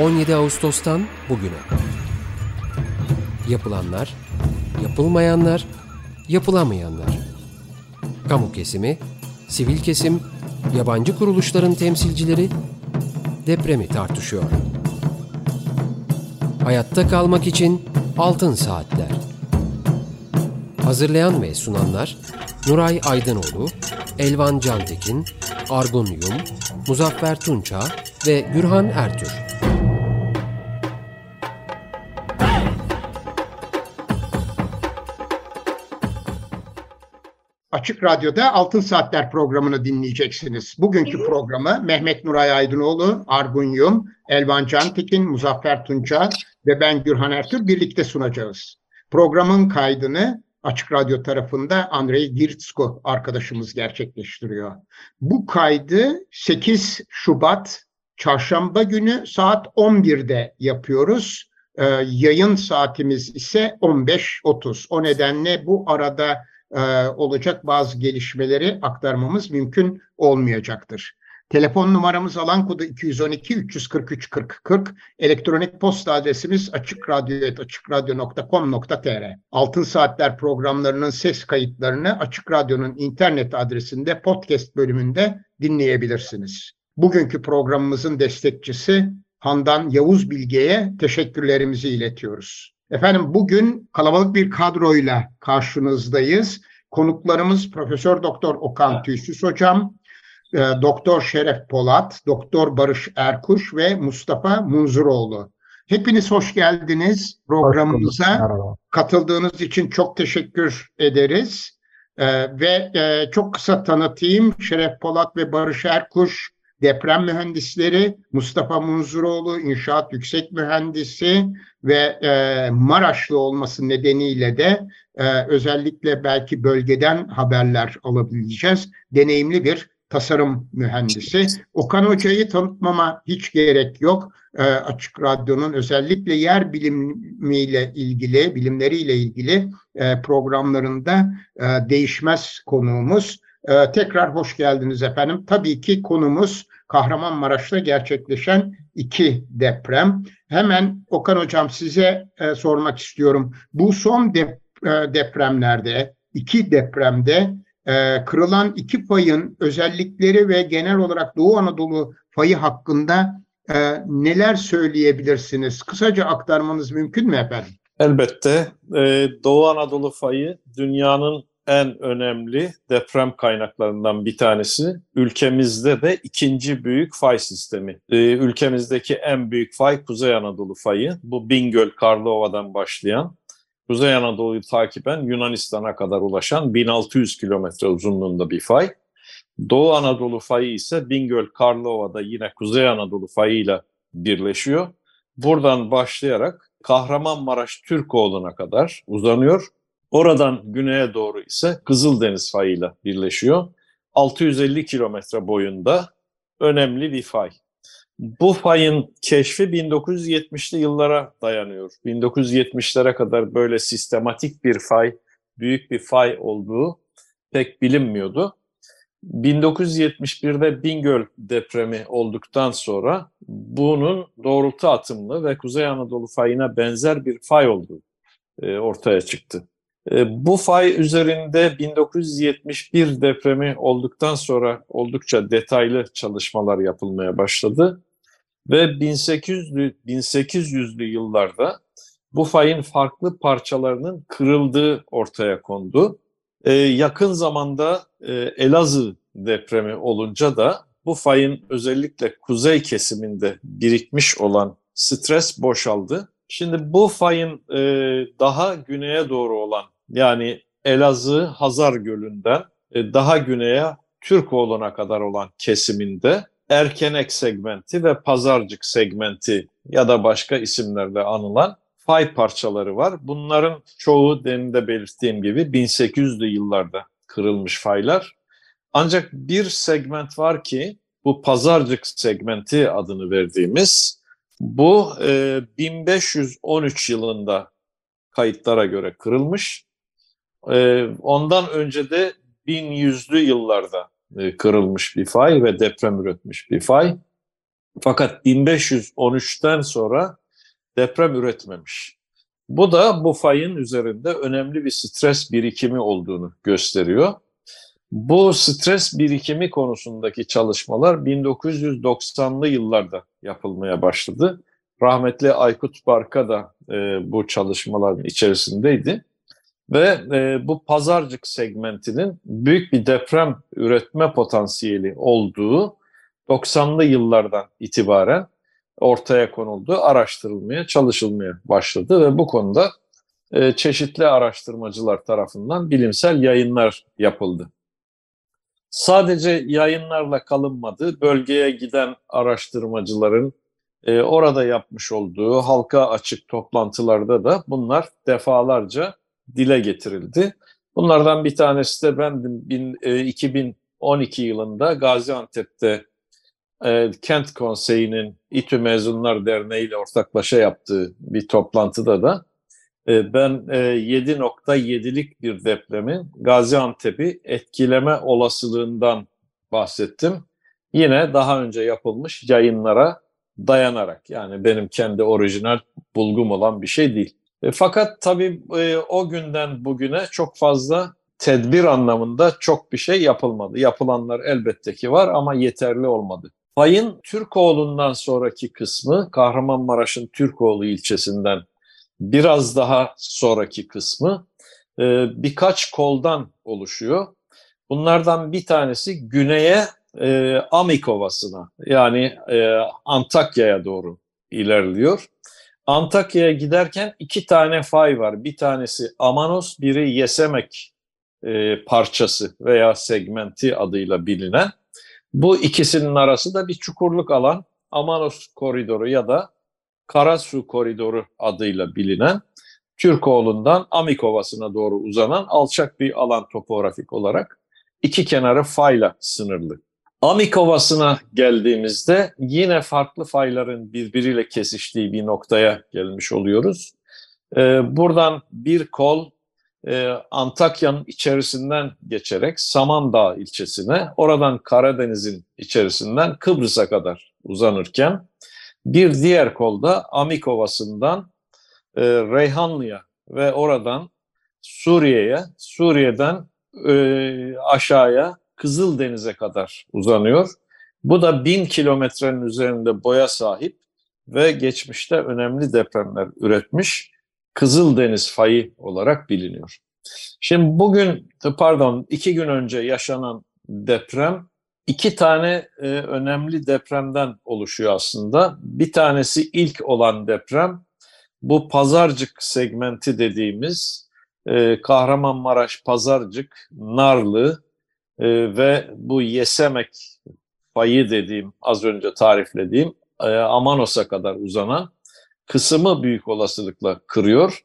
17 Ağustos'tan bugüne. Yapılanlar, yapılmayanlar, yapılamayanlar. Kamu kesimi, sivil kesim, yabancı kuruluşların temsilcileri depremi tartışıyor. Hayatta kalmak için altın saatler. Hazırlayan ve sunanlar Nuray Aydınoğlu, Elvan Cantekin, Argun Yum, Muzaffer Tunça ve Gürhan Ertür. Açık Radyo'da Altın Saatler programını dinleyeceksiniz. Bugünkü programı Mehmet Nuray Aydınoğlu, Argun Yum, Elvan Cantekin, Muzaffer Tunça ve ben Gürhan Ertür birlikte sunacağız. Programın kaydını Açık Radyo tarafında Andrei Giritsko arkadaşımız gerçekleştiriyor. Bu kaydı 8 Şubat Çarşamba günü saat 11'de yapıyoruz. Ee, yayın saatimiz ise 15.30. O nedenle bu arada e, olacak bazı gelişmeleri aktarmamız mümkün olmayacaktır. Telefon numaramız alan kodu 212 343 40 40. Elektronik posta adresimiz açıkradyo.com.tr. Altın Saatler programlarının ses kayıtlarını Açık Radyo'nun internet adresinde podcast bölümünde dinleyebilirsiniz. Bugünkü programımızın destekçisi Handan Yavuz Bilge'ye teşekkürlerimizi iletiyoruz. Efendim bugün kalabalık bir kadroyla karşınızdayız. Konuklarımız Profesör Doktor Okan Tüysüz Hocam, e, Doktor Şeref Polat, Doktor Barış Erkuş ve Mustafa Munzuroğlu. Hepiniz hoş geldiniz programımıza. Hoş Katıldığınız için çok teşekkür ederiz. Ee, ve e, çok kısa tanıtayım. Şeref Polat ve Barış Erkuş deprem mühendisleri, Mustafa Munzuroğlu inşaat yüksek mühendisi ve e, Maraşlı olması nedeniyle de e, özellikle belki bölgeden haberler alabileceğiz. Deneyimli bir tasarım mühendisi. Okan Hoca'yı tanıtmama hiç gerek yok. E, Açık Radyo'nun özellikle yer bilimiyle ilgili, bilimleriyle ilgili e, programlarında e, değişmez konuğumuz. Ee, tekrar hoş geldiniz efendim. Tabii ki konumuz Kahramanmaraş'ta gerçekleşen iki deprem. Hemen Okan Hocam size e, sormak istiyorum. Bu son dep e, depremlerde, iki depremde e, kırılan iki fayın özellikleri ve genel olarak Doğu Anadolu fayı hakkında e, neler söyleyebilirsiniz? Kısaca aktarmanız mümkün mü efendim? Elbette. Ee, Doğu Anadolu fayı dünyanın en önemli deprem kaynaklarından bir tanesi. Ülkemizde de ikinci büyük fay sistemi. Ee, ülkemizdeki en büyük fay Kuzey Anadolu fayı. Bu Bingöl, Karlova'dan başlayan, Kuzey Anadolu'yu takiben Yunanistan'a kadar ulaşan 1600 kilometre uzunluğunda bir fay. Doğu Anadolu fayı ise Bingöl, Karlova'da yine Kuzey Anadolu fayıyla birleşiyor. Buradan başlayarak Kahramanmaraş Türkoğlu'na kadar uzanıyor Oradan güneye doğru ise Kızıldeniz fayıyla birleşiyor. 650 kilometre boyunda önemli bir fay. Bu fayın keşfi 1970'li yıllara dayanıyor. 1970'lere kadar böyle sistematik bir fay, büyük bir fay olduğu pek bilinmiyordu. 1971'de Bingöl depremi olduktan sonra bunun doğrultu atımlı ve Kuzey Anadolu fayına benzer bir fay olduğu e, ortaya çıktı. E, bu fay üzerinde 1971 depremi olduktan sonra oldukça detaylı çalışmalar yapılmaya başladı ve 1800'lü 1800'lü yıllarda bu fayın farklı parçalarının kırıldığı ortaya kondu. Ee, yakın zamanda e, Elazığ depremi olunca da bu fayın özellikle kuzey kesiminde birikmiş olan stres boşaldı. Şimdi bu fayın e, daha güneye doğru olan yani Elazığ Hazar Gölü'nden e, daha güneye Türkoğlu'na kadar olan kesiminde Erkenek segmenti ve Pazarcık segmenti ya da başka isimlerle anılan fay parçaları var. Bunların çoğu demin de belirttiğim gibi 1800'lü yıllarda kırılmış faylar. Ancak bir segment var ki bu Pazarcık segmenti adını verdiğimiz bu e, 1513 yılında kayıtlara göre kırılmış e, ondan önce de 1100'lü yıllarda e, kırılmış bir fay ve deprem üretmiş bir fay. Fakat 1513'ten sonra deprem üretmemiş. Bu da bu fayın üzerinde önemli bir stres birikimi olduğunu gösteriyor. Bu stres birikimi konusundaki çalışmalar 1990'lı yıllarda yapılmaya başladı. Rahmetli Aykut Barka da e, bu çalışmaların içerisindeydi. Ve e, bu pazarcık segmentinin büyük bir deprem üretme potansiyeli olduğu 90'lı yıllardan itibaren ortaya konuldu, araştırılmaya, çalışılmaya başladı ve bu konuda e, çeşitli araştırmacılar tarafından bilimsel yayınlar yapıldı. Sadece yayınlarla kalınmadı, bölgeye giden araştırmacıların e, orada yapmış olduğu halka açık toplantılarda da bunlar defalarca dile getirildi. Bunlardan bir tanesi de ben bin, e, 2012 yılında Gaziantep'te e, Kent Konseyi'nin İTÜ Mezunlar Derneği ile ortaklaşa yaptığı bir toplantıda da e, ben e, 7.7'lik bir depremin Gaziantep'i etkileme olasılığından bahsettim. Yine daha önce yapılmış yayınlara dayanarak yani benim kendi orijinal bulgum olan bir şey değil. E, fakat tabii e, o günden bugüne çok fazla tedbir anlamında çok bir şey yapılmadı. Yapılanlar elbette ki var ama yeterli olmadı. Payın Türkoğlu'ndan sonraki kısmı Kahramanmaraş'ın Türkoğlu ilçesinden biraz daha sonraki kısmı e, birkaç koldan oluşuyor. Bunlardan bir tanesi güneye e, Amik Ovası'na yani Antakya'ya doğru ilerliyor. Antakya'ya giderken iki tane fay var. Bir tanesi Amanos, biri Yesemek e, parçası veya segmenti adıyla bilinen. Bu ikisinin arası da bir çukurluk alan Amanos koridoru ya da Karasu koridoru adıyla bilinen Türkoğlu'ndan Amikovası'na doğru uzanan alçak bir alan topografik olarak iki kenarı fayla sınırlı. Amikovası'na geldiğimizde yine farklı fayların birbiriyle kesiştiği bir noktaya gelmiş oluyoruz. Ee, buradan bir kol e, Antakya'nın içerisinden geçerek Samandağ ilçesine, oradan Karadeniz'in içerisinden Kıbrıs'a kadar uzanırken bir diğer kolda Amik Ovası'ndan e, Reyhanlı'ya ve oradan Suriye'ye, Suriye'den e, aşağıya Kızıldeniz'e kadar uzanıyor. Bu da bin kilometrenin üzerinde boya sahip ve geçmişte önemli depremler üretmiş Kızıldeniz fayı olarak biliniyor. Şimdi bugün, pardon iki gün önce yaşanan deprem iki tane e, önemli depremden oluşuyor aslında. Bir tanesi ilk olan deprem, bu Pazarcık segmenti dediğimiz e, Kahramanmaraş, Pazarcık, Narlı e, ve bu Yesemek fayı dediğim, az önce tariflediğim e, Amanos'a kadar uzanan kısmı büyük olasılıkla kırıyor.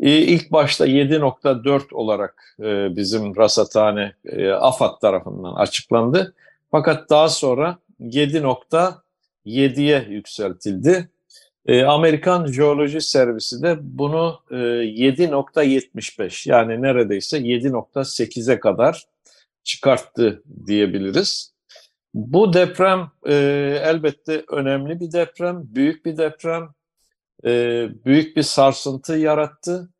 E, ilk başta 7.4 olarak e, bizim rasathane e, AFAD tarafından açıklandı. Fakat daha sonra 7.7'ye yükseltildi. E, Amerikan Jeoloji Servisi de bunu e, 7.75 yani neredeyse 7.8'e kadar çıkarttı diyebiliriz. Bu deprem e, elbette önemli bir deprem, büyük bir deprem, e, büyük bir sarsıntı yarattı.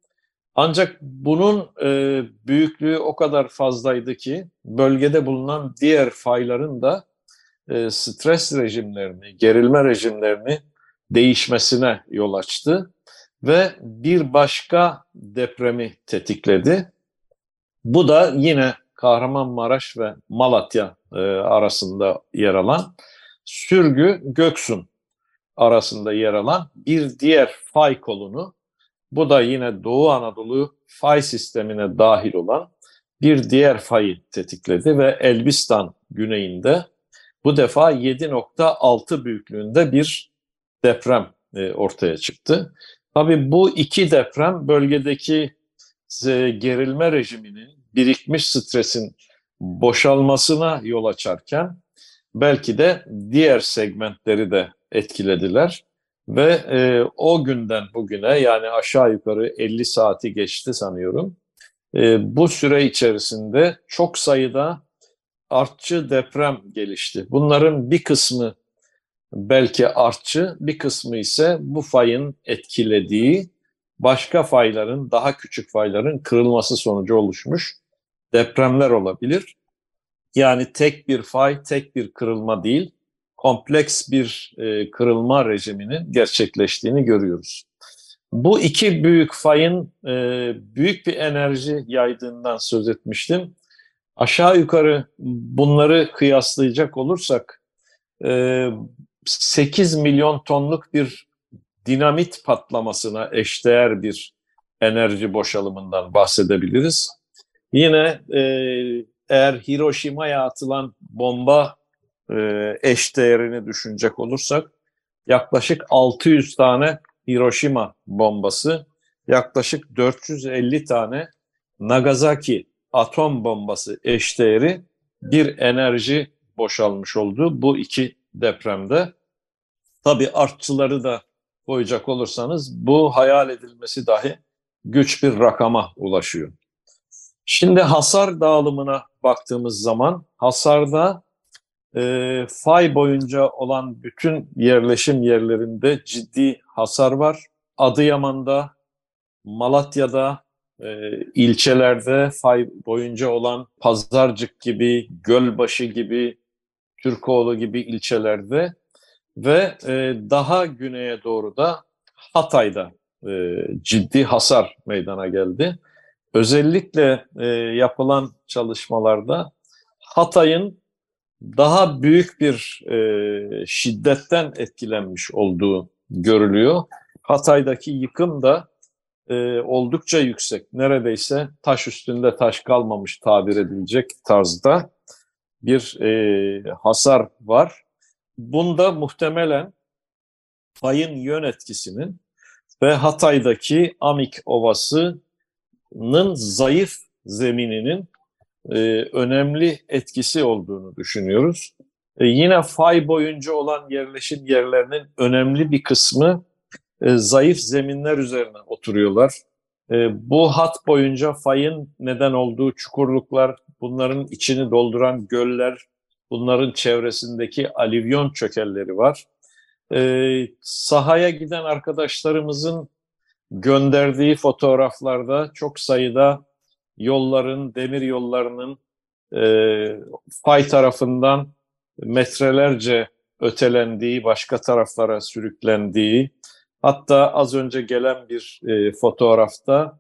Ancak bunun e, büyüklüğü o kadar fazlaydı ki bölgede bulunan diğer fayların da e, stres rejimlerini, gerilme rejimlerini değişmesine yol açtı ve bir başka depremi tetikledi. Bu da yine Kahramanmaraş ve Malatya e, arasında yer alan Sürgü Göksun arasında yer alan bir diğer fay kolunu bu da yine Doğu Anadolu fay sistemine dahil olan bir diğer fayı tetikledi ve Elbistan güneyinde bu defa 7.6 büyüklüğünde bir deprem e, ortaya çıktı. Tabii bu iki deprem bölgedeki e, gerilme rejiminin birikmiş stresin boşalmasına yol açarken belki de diğer segmentleri de etkilediler. Ve e, o günden bugüne yani aşağı yukarı 50 saati geçti sanıyorum. E, bu süre içerisinde çok sayıda artçı deprem gelişti. Bunların bir kısmı belki artçı, bir kısmı ise bu fayın etkilediği başka fayların, daha küçük fayların kırılması sonucu oluşmuş depremler olabilir. Yani tek bir fay, tek bir kırılma değil, kompleks bir e, kırılma rejiminin gerçekleştiğini görüyoruz. Bu iki büyük fayın e, büyük bir enerji yaydığından söz etmiştim. Aşağı yukarı bunları kıyaslayacak olursak e, 8 milyon tonluk bir dinamit patlamasına eşdeğer bir enerji boşalımından bahsedebiliriz. Yine e, eğer Hiroşima'ya atılan bomba e, eşdeğerini düşünecek olursak yaklaşık 600 tane Hiroşima bombası, yaklaşık 450 tane Nagasaki atom bombası eşdeğeri bir enerji boşalmış oldu bu iki depremde. Tabi artçıları da koyacak olursanız bu hayal edilmesi dahi güç bir rakama ulaşıyor. Şimdi hasar dağılımına baktığımız zaman hasarda e, fay boyunca olan bütün yerleşim yerlerinde ciddi hasar var. Adıyaman'da, Malatya'da, e, ilçelerde fay boyunca olan Pazarcık gibi, Gölbaşı gibi, Türkoğlu gibi ilçelerde ve e, daha güneye doğru da Hatay'da e, ciddi hasar meydana geldi. Özellikle e, yapılan çalışmalarda Hatay'ın daha büyük bir e, şiddetten etkilenmiş olduğu görülüyor. Hatay'daki yıkım da e, oldukça yüksek. Neredeyse taş üstünde taş kalmamış tabir edilecek tarzda bir e, hasar var. Bunda muhtemelen fayın yön etkisinin ve Hatay'daki Amik Ovası'nın zayıf zemininin e, önemli etkisi olduğunu düşünüyoruz. E, yine fay boyunca olan yerleşim yerlerinin önemli bir kısmı e, zayıf zeminler üzerine oturuyorlar. E, bu hat boyunca fayın neden olduğu çukurluklar, bunların içini dolduran göller, bunların çevresindeki alivyon çökelleri var. E, sahaya giden arkadaşlarımızın gönderdiği fotoğraflarda çok sayıda yolların, demir yollarının e, fay tarafından metrelerce ötelendiği, başka taraflara sürüklendiği, hatta az önce gelen bir e, fotoğrafta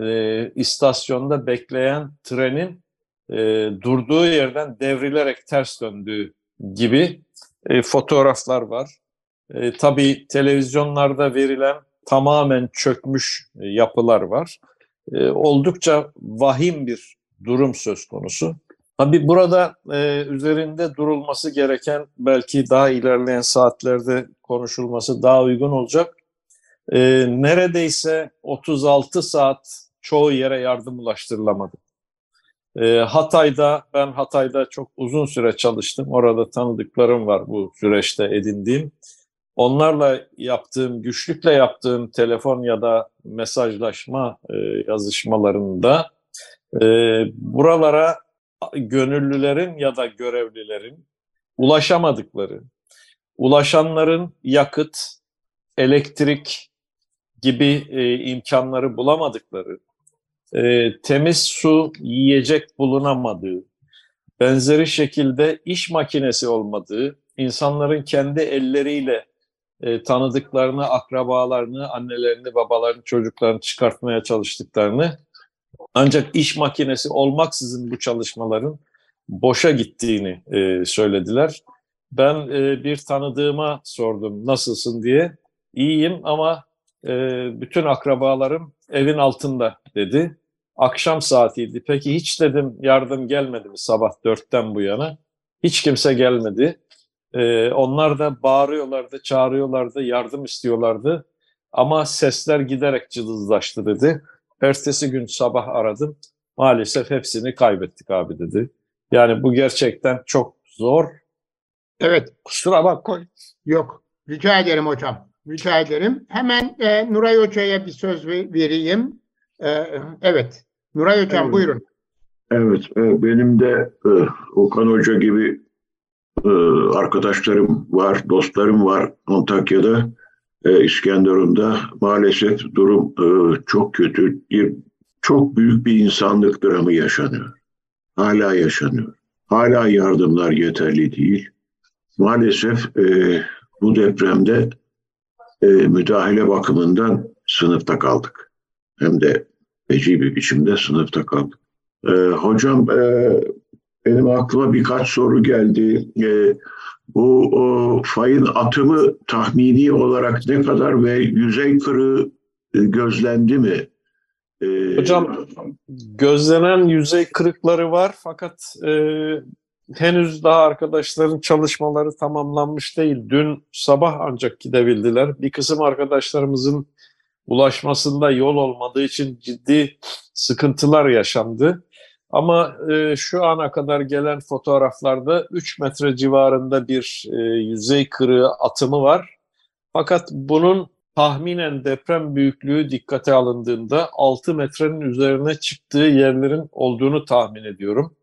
e, istasyonda bekleyen trenin e, durduğu yerden devrilerek ters döndüğü gibi e, fotoğraflar var. E, tabii televizyonlarda verilen tamamen çökmüş e, yapılar var. E, oldukça vahim bir durum söz konusu. Tabii burada e, üzerinde durulması gereken belki daha ilerleyen saatlerde konuşulması daha uygun olacak. Neredeyse 36 saat çoğu yere yardım ulaştırılamadı. Hatay'da, ben Hatay'da çok uzun süre çalıştım. Orada tanıdıklarım var bu süreçte edindiğim. Onlarla yaptığım, güçlükle yaptığım telefon ya da mesajlaşma e, yazışmalarında e, buralara gönüllülerin ya da görevlilerin ulaşamadıkları, ulaşanların yakıt, elektrik gibi e, imkanları bulamadıkları, e, temiz su, yiyecek bulunamadığı, benzeri şekilde iş makinesi olmadığı, insanların kendi elleriyle e, tanıdıklarını, akrabalarını, annelerini, babalarını, çocuklarını çıkartmaya çalıştıklarını ancak iş makinesi olmaksızın bu çalışmaların boşa gittiğini e, söylediler. Ben e, bir tanıdığıma sordum nasılsın diye. İyiyim ama e, bütün akrabalarım evin altında dedi. Akşam saatiydi. Peki hiç dedim yardım gelmedi mi sabah dörtten bu yana? Hiç kimse gelmedi. Ee, onlar da bağırıyorlardı, çağırıyorlardı, yardım istiyorlardı. Ama sesler giderek cılızlaştı dedi. Ertesi gün sabah aradım. Maalesef hepsini kaybettik abi dedi. Yani bu gerçekten çok zor. Evet. Kusura bakma. Yok. Rica ederim hocam. Rica ederim. Hemen e, Nuray Hoca'ya bir söz vereyim. E, evet. Nuray Hocam evet. buyurun. Evet. E, benim de e, Okan Hoca gibi arkadaşlarım var, dostlarım var Antakya'da, e, İskenderun'da. Maalesef durum e, çok kötü. Bir, çok büyük bir insanlık dramı yaşanıyor. Hala yaşanıyor. Hala yardımlar yeterli değil. Maalesef e, bu depremde müdahale bakımından sınıfta kaldık. Hem de feci bir biçimde sınıfta kaldık. Hocam benim aklıma birkaç soru geldi. E, bu o, fayın atımı tahmini olarak ne kadar ve yüzey kırığı e, gözlendi mi? E, Hocam gözlenen yüzey kırıkları var fakat e, henüz daha arkadaşların çalışmaları tamamlanmış değil. Dün sabah ancak gidebildiler. Bir kısım arkadaşlarımızın ulaşmasında yol olmadığı için ciddi sıkıntılar yaşandı. Ama e, şu ana kadar gelen fotoğraflarda 3 metre civarında bir e, yüzey kırığı atımı var. Fakat bunun tahminen deprem büyüklüğü dikkate alındığında 6 metrenin üzerine çıktığı yerlerin olduğunu tahmin ediyorum.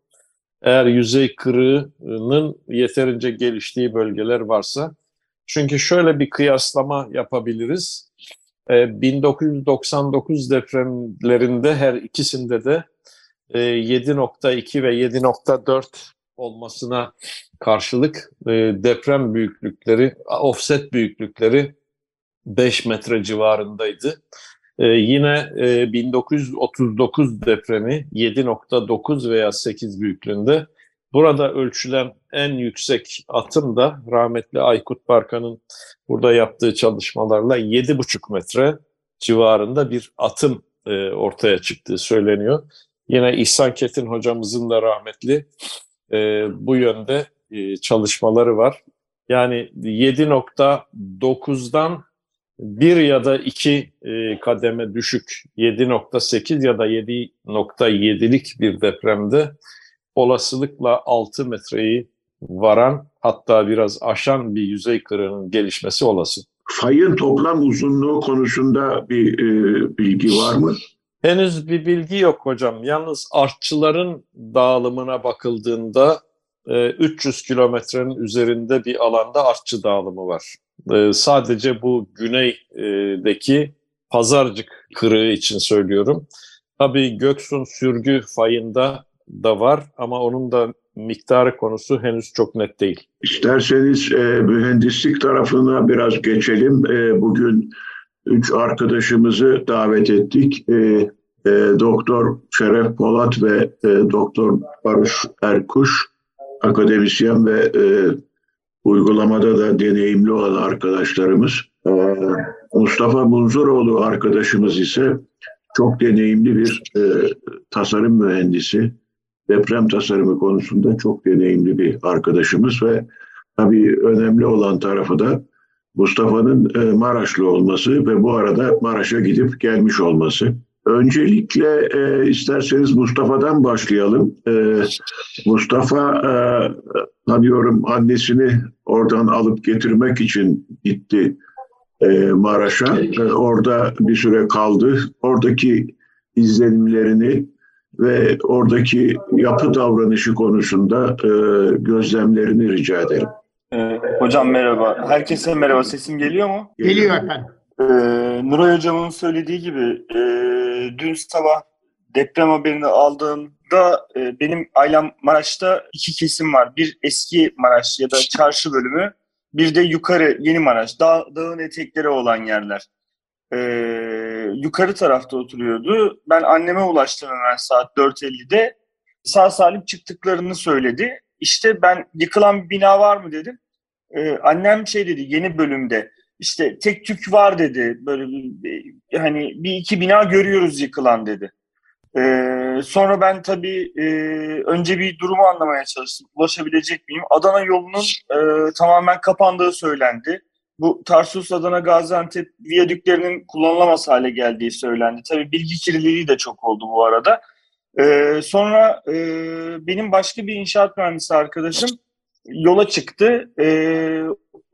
Eğer yüzey kırığının yeterince geliştiği bölgeler varsa. Çünkü şöyle bir kıyaslama yapabiliriz. 1999 e, depremlerinde her ikisinde de 7.2 e, ve 7.4 olmasına karşılık e, deprem büyüklükleri, offset büyüklükleri 5 metre civarındaydı. Ee, yine e, 1939 depremi 7.9 veya 8 büyüklüğünde. Burada ölçülen en yüksek atım da rahmetli Aykut Barkan'ın burada yaptığı çalışmalarla 7.5 metre civarında bir atım e, ortaya çıktığı söyleniyor. Yine İhsan Ketin hocamızın da rahmetli e, bu yönde e, çalışmaları var. Yani 7.9'dan bir ya da iki e, kademe düşük 7.8 ya da 7.7'lik bir depremde olasılıkla 6 metreyi varan hatta biraz aşan bir yüzey kırığının gelişmesi olası. Fayın toplam uzunluğu konusunda bir e, bilgi var mı? Henüz bir bilgi yok hocam. Yalnız artçıların dağılımına bakıldığında 300 e, kilometrenin üzerinde bir alanda artçı dağılımı var. E, sadece bu güneydeki pazarcık kırığı için söylüyorum. Tabii Göksun sürgü fayında da var ama onun da miktarı konusu henüz çok net değil. İsterseniz e, mühendislik tarafına biraz geçelim. E, bugün üç arkadaşımızı davet ettik. E, e, Doktor Şeref Polat ve e, Doktor Barış Erkuş akademisyen ve e, uygulamada da deneyimli olan arkadaşlarımız. E, Mustafa Munzuroğlu arkadaşımız ise çok deneyimli bir e, tasarım mühendisi. Deprem tasarımı konusunda çok deneyimli bir arkadaşımız ve tabii önemli olan tarafı da Mustafa'nın e, Maraşlı olması ve bu arada Maraş'a gidip gelmiş olması. Öncelikle e, isterseniz Mustafa'dan başlayalım. E, Mustafa e, tanıyorum annesini oradan alıp getirmek için gitti e, Maraş'a. E, orada bir süre kaldı. Oradaki izlenimlerini ve oradaki yapı davranışı konusunda e, gözlemlerini rica ederim. E, hocam merhaba. Herkese merhaba. Sesim geliyor mu? Geliyor efendim. Ee, Nuray Hocam'ın söylediği gibi e, dün sabah deprem haberini aldığımda e, benim ailem Maraş'ta iki kesim var. Bir eski Maraş ya da çarşı bölümü, bir de yukarı Yeni Maraş, dağ, dağın etekleri olan yerler. E, yukarı tarafta oturuyordu. Ben anneme ulaştım hemen saat 4.50'de. Sağ salim çıktıklarını söyledi. İşte ben yıkılan bir bina var mı dedim. E, annem şey dedi yeni bölümde işte tek tük var dedi. Böyle bir, hani bir iki bina görüyoruz yıkılan dedi. Ee, sonra ben tabii e, önce bir durumu anlamaya çalıştım. Ulaşabilecek miyim? Adana yolunun e, tamamen kapandığı söylendi. Bu Tarsus, Adana, Gaziantep viyadüklerinin kullanılamaz hale geldiği söylendi. Tabii bilgi kirliliği de çok oldu bu arada. Ee, sonra e, benim başka bir inşaat mühendisi arkadaşım yola çıktı. E,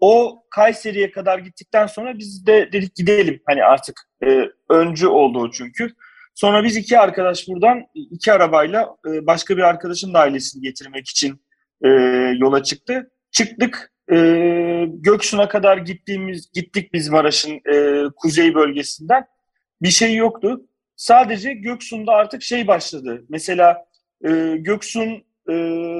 o Kayseri'ye kadar gittikten sonra biz de dedik gidelim. Hani artık e, öncü oldu çünkü. Sonra biz iki arkadaş buradan iki arabayla e, başka bir arkadaşın da ailesini getirmek için e, yola çıktı. çıktık e, Göksu'na kadar gittiğimiz gittik biz Maraş'ın e, kuzey bölgesinden. Bir şey yoktu. Sadece Göksu'nda artık şey başladı. Mesela e, Göksun e,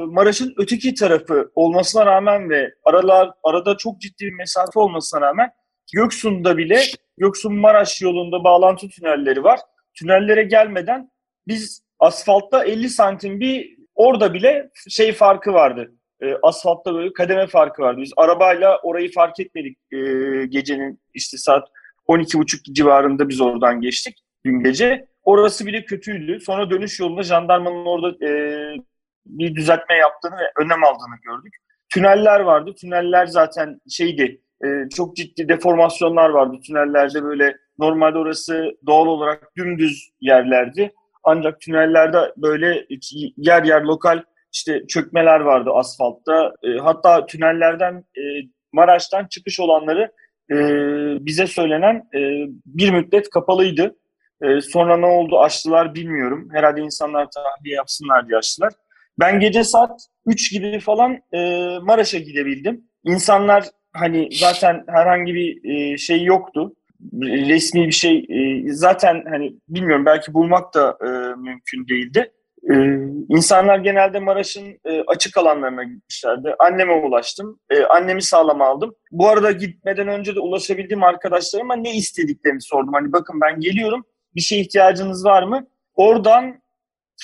Maraş'ın öteki tarafı olmasına rağmen ve aralar arada çok ciddi bir mesafe olmasına rağmen Göksun'da bile Göksun Maraş yolunda bağlantı tünelleri var. Tünellere gelmeden biz asfaltta 50 santim bir orada bile şey farkı vardı. E, asfaltta böyle kademe farkı vardı. Biz arabayla orayı fark etmedik e, gecenin işte saat 12.30 civarında biz oradan geçtik dün gece. Orası bile kötüydü. Sonra dönüş yolunda jandarmanın orada e, bir düzeltme yaptığını ve önlem aldığını gördük. Tüneller vardı. Tüneller zaten şeydi, e, çok ciddi deformasyonlar vardı tünellerde böyle normalde orası doğal olarak dümdüz yerlerdi. Ancak tünellerde böyle yer yer lokal işte çökmeler vardı asfaltta. E, hatta tünellerden e, Maraş'tan çıkış olanları e, bize söylenen e, bir müddet kapalıydı. E, sonra ne oldu açtılar bilmiyorum. Herhalde insanlar tahliye yapsınlar diye açtılar. Ben gece saat 3 gibi falan e, Maraş'a gidebildim. İnsanlar hani zaten herhangi bir e, şey yoktu. Resmi bir şey e, zaten hani bilmiyorum belki bulmak da e, mümkün değildi. E, insanlar genelde Maraş'ın e, açık alanlarına gitmişlerdi. Anneme ulaştım. E, annemi sağlam aldım. Bu arada gitmeden önce de ulaşabildiğim arkadaşlarıma ne istediklerini sordum. Hani bakın ben geliyorum bir şey ihtiyacınız var mı? Oradan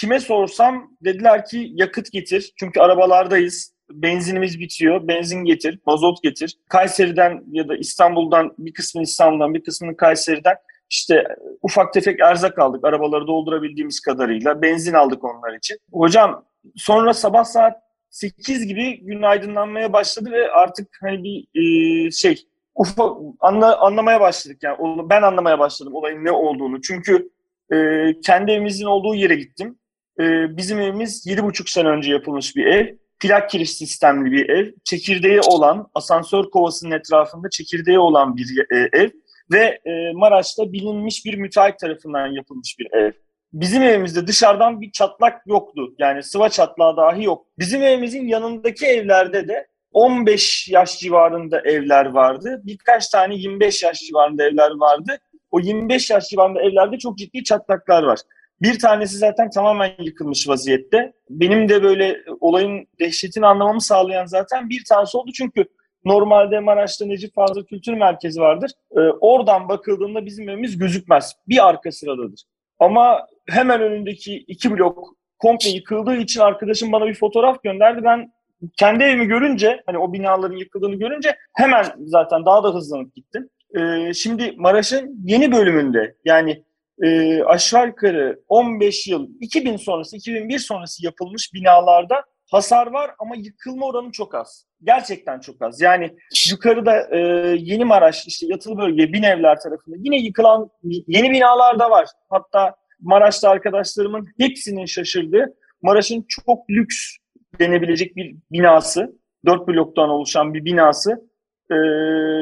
kime sorsam dediler ki yakıt getir. Çünkü arabalardayız. Benzinimiz bitiyor. Benzin getir, mazot getir. Kayseri'den ya da İstanbul'dan bir kısmını İstanbul'dan bir kısmını Kayseri'den işte ufak tefek erzak aldık arabaları doldurabildiğimiz kadarıyla. Benzin aldık onlar için. Hocam sonra sabah saat 8 gibi gün aydınlanmaya başladı ve artık hani bir e, şey ufak anla, anlamaya başladık yani ben anlamaya başladım olayın ne olduğunu. Çünkü e, kendi evimizin olduğu yere gittim. E, bizim evimiz 7,5 sene önce yapılmış bir ev. Plak kiriş sistemli bir ev. Çekirdeği olan, asansör kovasının etrafında çekirdeği olan bir e, ev. Ve e, Maraş'ta bilinmiş bir müteahhit tarafından yapılmış bir ev. Bizim evimizde dışarıdan bir çatlak yoktu. Yani sıva çatlağı dahi yok. Bizim evimizin yanındaki evlerde de 15 yaş civarında evler vardı. Birkaç tane 25 yaş civarında evler vardı. O 25 yaş civarında evlerde çok ciddi çatlaklar var. Bir tanesi zaten tamamen yıkılmış vaziyette. Benim de böyle olayın dehşetini anlamamı sağlayan zaten bir tanesi oldu. Çünkü normalde Maraş'ta Necip Fazıl Kültür Merkezi vardır. Ee, oradan bakıldığında bizim evimiz gözükmez. Bir arka sıradadır. Ama hemen önündeki iki blok komple yıkıldığı için arkadaşım bana bir fotoğraf gönderdi. Ben kendi evimi görünce hani o binaların yıkıldığını görünce hemen zaten daha da hızlanıp gittim. Ee, şimdi Maraş'ın yeni bölümünde yani e, aşağı yukarı 15 yıl 2000 sonrası 2001 sonrası yapılmış binalarda hasar var ama yıkılma oranı çok az. Gerçekten çok az. Yani yukarıda e, Yeni Maraş işte yatılı bölge bin evler tarafında yine yıkılan yeni binalar da var. Hatta Maraş'ta arkadaşlarımın hepsinin şaşırdığı Maraş'ın çok lüks denebilecek bir binası, dört bloktan oluşan bir binası e,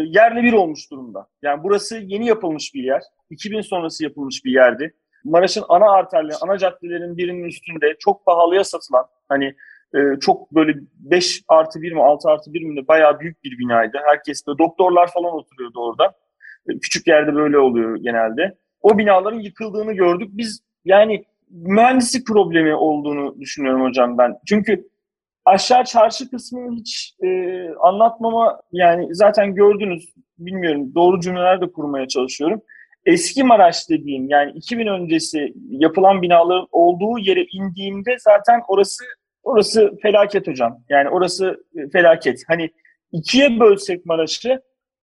yerle bir olmuş durumda. Yani burası yeni yapılmış bir yer. 2000 sonrası yapılmış bir yerdi. Maraş'ın ana arterleri, ana caddelerin birinin üstünde çok pahalıya satılan hani e, çok böyle 5 artı 1 mi 6 artı 1 mi de bayağı büyük bir binaydı. Herkes de doktorlar falan oturuyordu orada. E, küçük yerde böyle oluyor genelde. O binaların yıkıldığını gördük. Biz yani mühendislik problemi olduğunu düşünüyorum hocam ben. Çünkü aşağı çarşı kısmını hiç e, anlatmama yani zaten gördünüz bilmiyorum doğru cümleler de kurmaya çalışıyorum. Eski Maraş dediğim yani 2000 öncesi yapılan binaların olduğu yere indiğimde zaten orası orası felaket hocam. Yani orası e, felaket. Hani ikiye bölsek Maraş'ı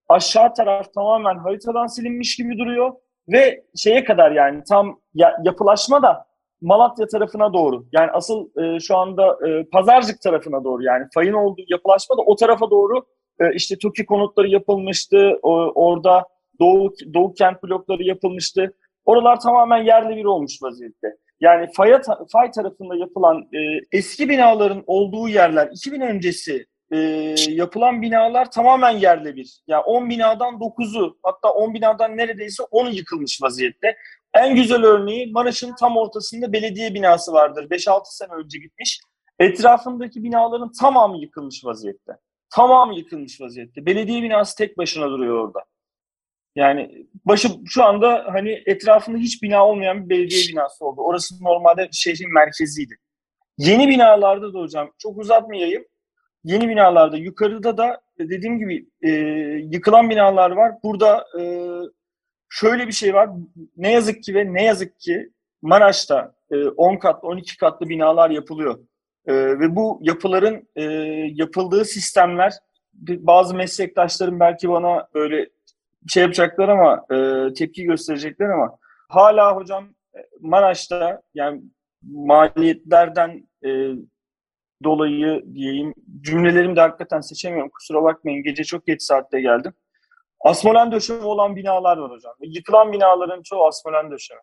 aşağı taraf tamamen haritadan silinmiş gibi duruyor ve şeye kadar yani tam ya, yapılaşma da Malatya tarafına doğru. Yani asıl e, şu anda e, Pazarcık tarafına doğru yani fayın olduğu yapılaşma da o tarafa doğru e, işte TOKİ konutları yapılmıştı. O, orada Doğu, Doğu kent blokları yapılmıştı. Oralar tamamen yerle bir olmuş vaziyette. Yani faya, fay tarafında yapılan e, eski binaların olduğu yerler 2000 öncesi e, yapılan binalar tamamen yerle bir. Yani 10 binadan 9'u hatta 10 binadan neredeyse 10'u yıkılmış vaziyette. En güzel örneği Maraş'ın tam ortasında belediye binası vardır. 5-6 sene önce gitmiş. Etrafındaki binaların tamamı yıkılmış vaziyette. tamamı yıkılmış vaziyette. Belediye binası tek başına duruyor orada. Yani başı şu anda hani etrafında hiç bina olmayan bir belediye binası oldu. Orası normalde şehrin merkeziydi. Yeni binalarda da hocam çok uzatmayayım. Yeni binalarda yukarıda da dediğim gibi e, yıkılan binalar var. Burada e, şöyle bir şey var. Ne yazık ki ve ne yazık ki Maraş'ta e, 10 katlı 12 katlı binalar yapılıyor. E, ve bu yapıların e, yapıldığı sistemler bazı meslektaşlarım belki bana böyle şey yapacaklar ama e, tepki gösterecekler ama hala hocam e, Maraş'ta yani maliyetlerden e, dolayı diyeyim cümlelerimi de hakikaten seçemiyorum kusura bakmayın gece çok geç saatte geldim. Asmolen döşeme olan binalar var hocam. Yıkılan binaların çoğu asmolen döşeme.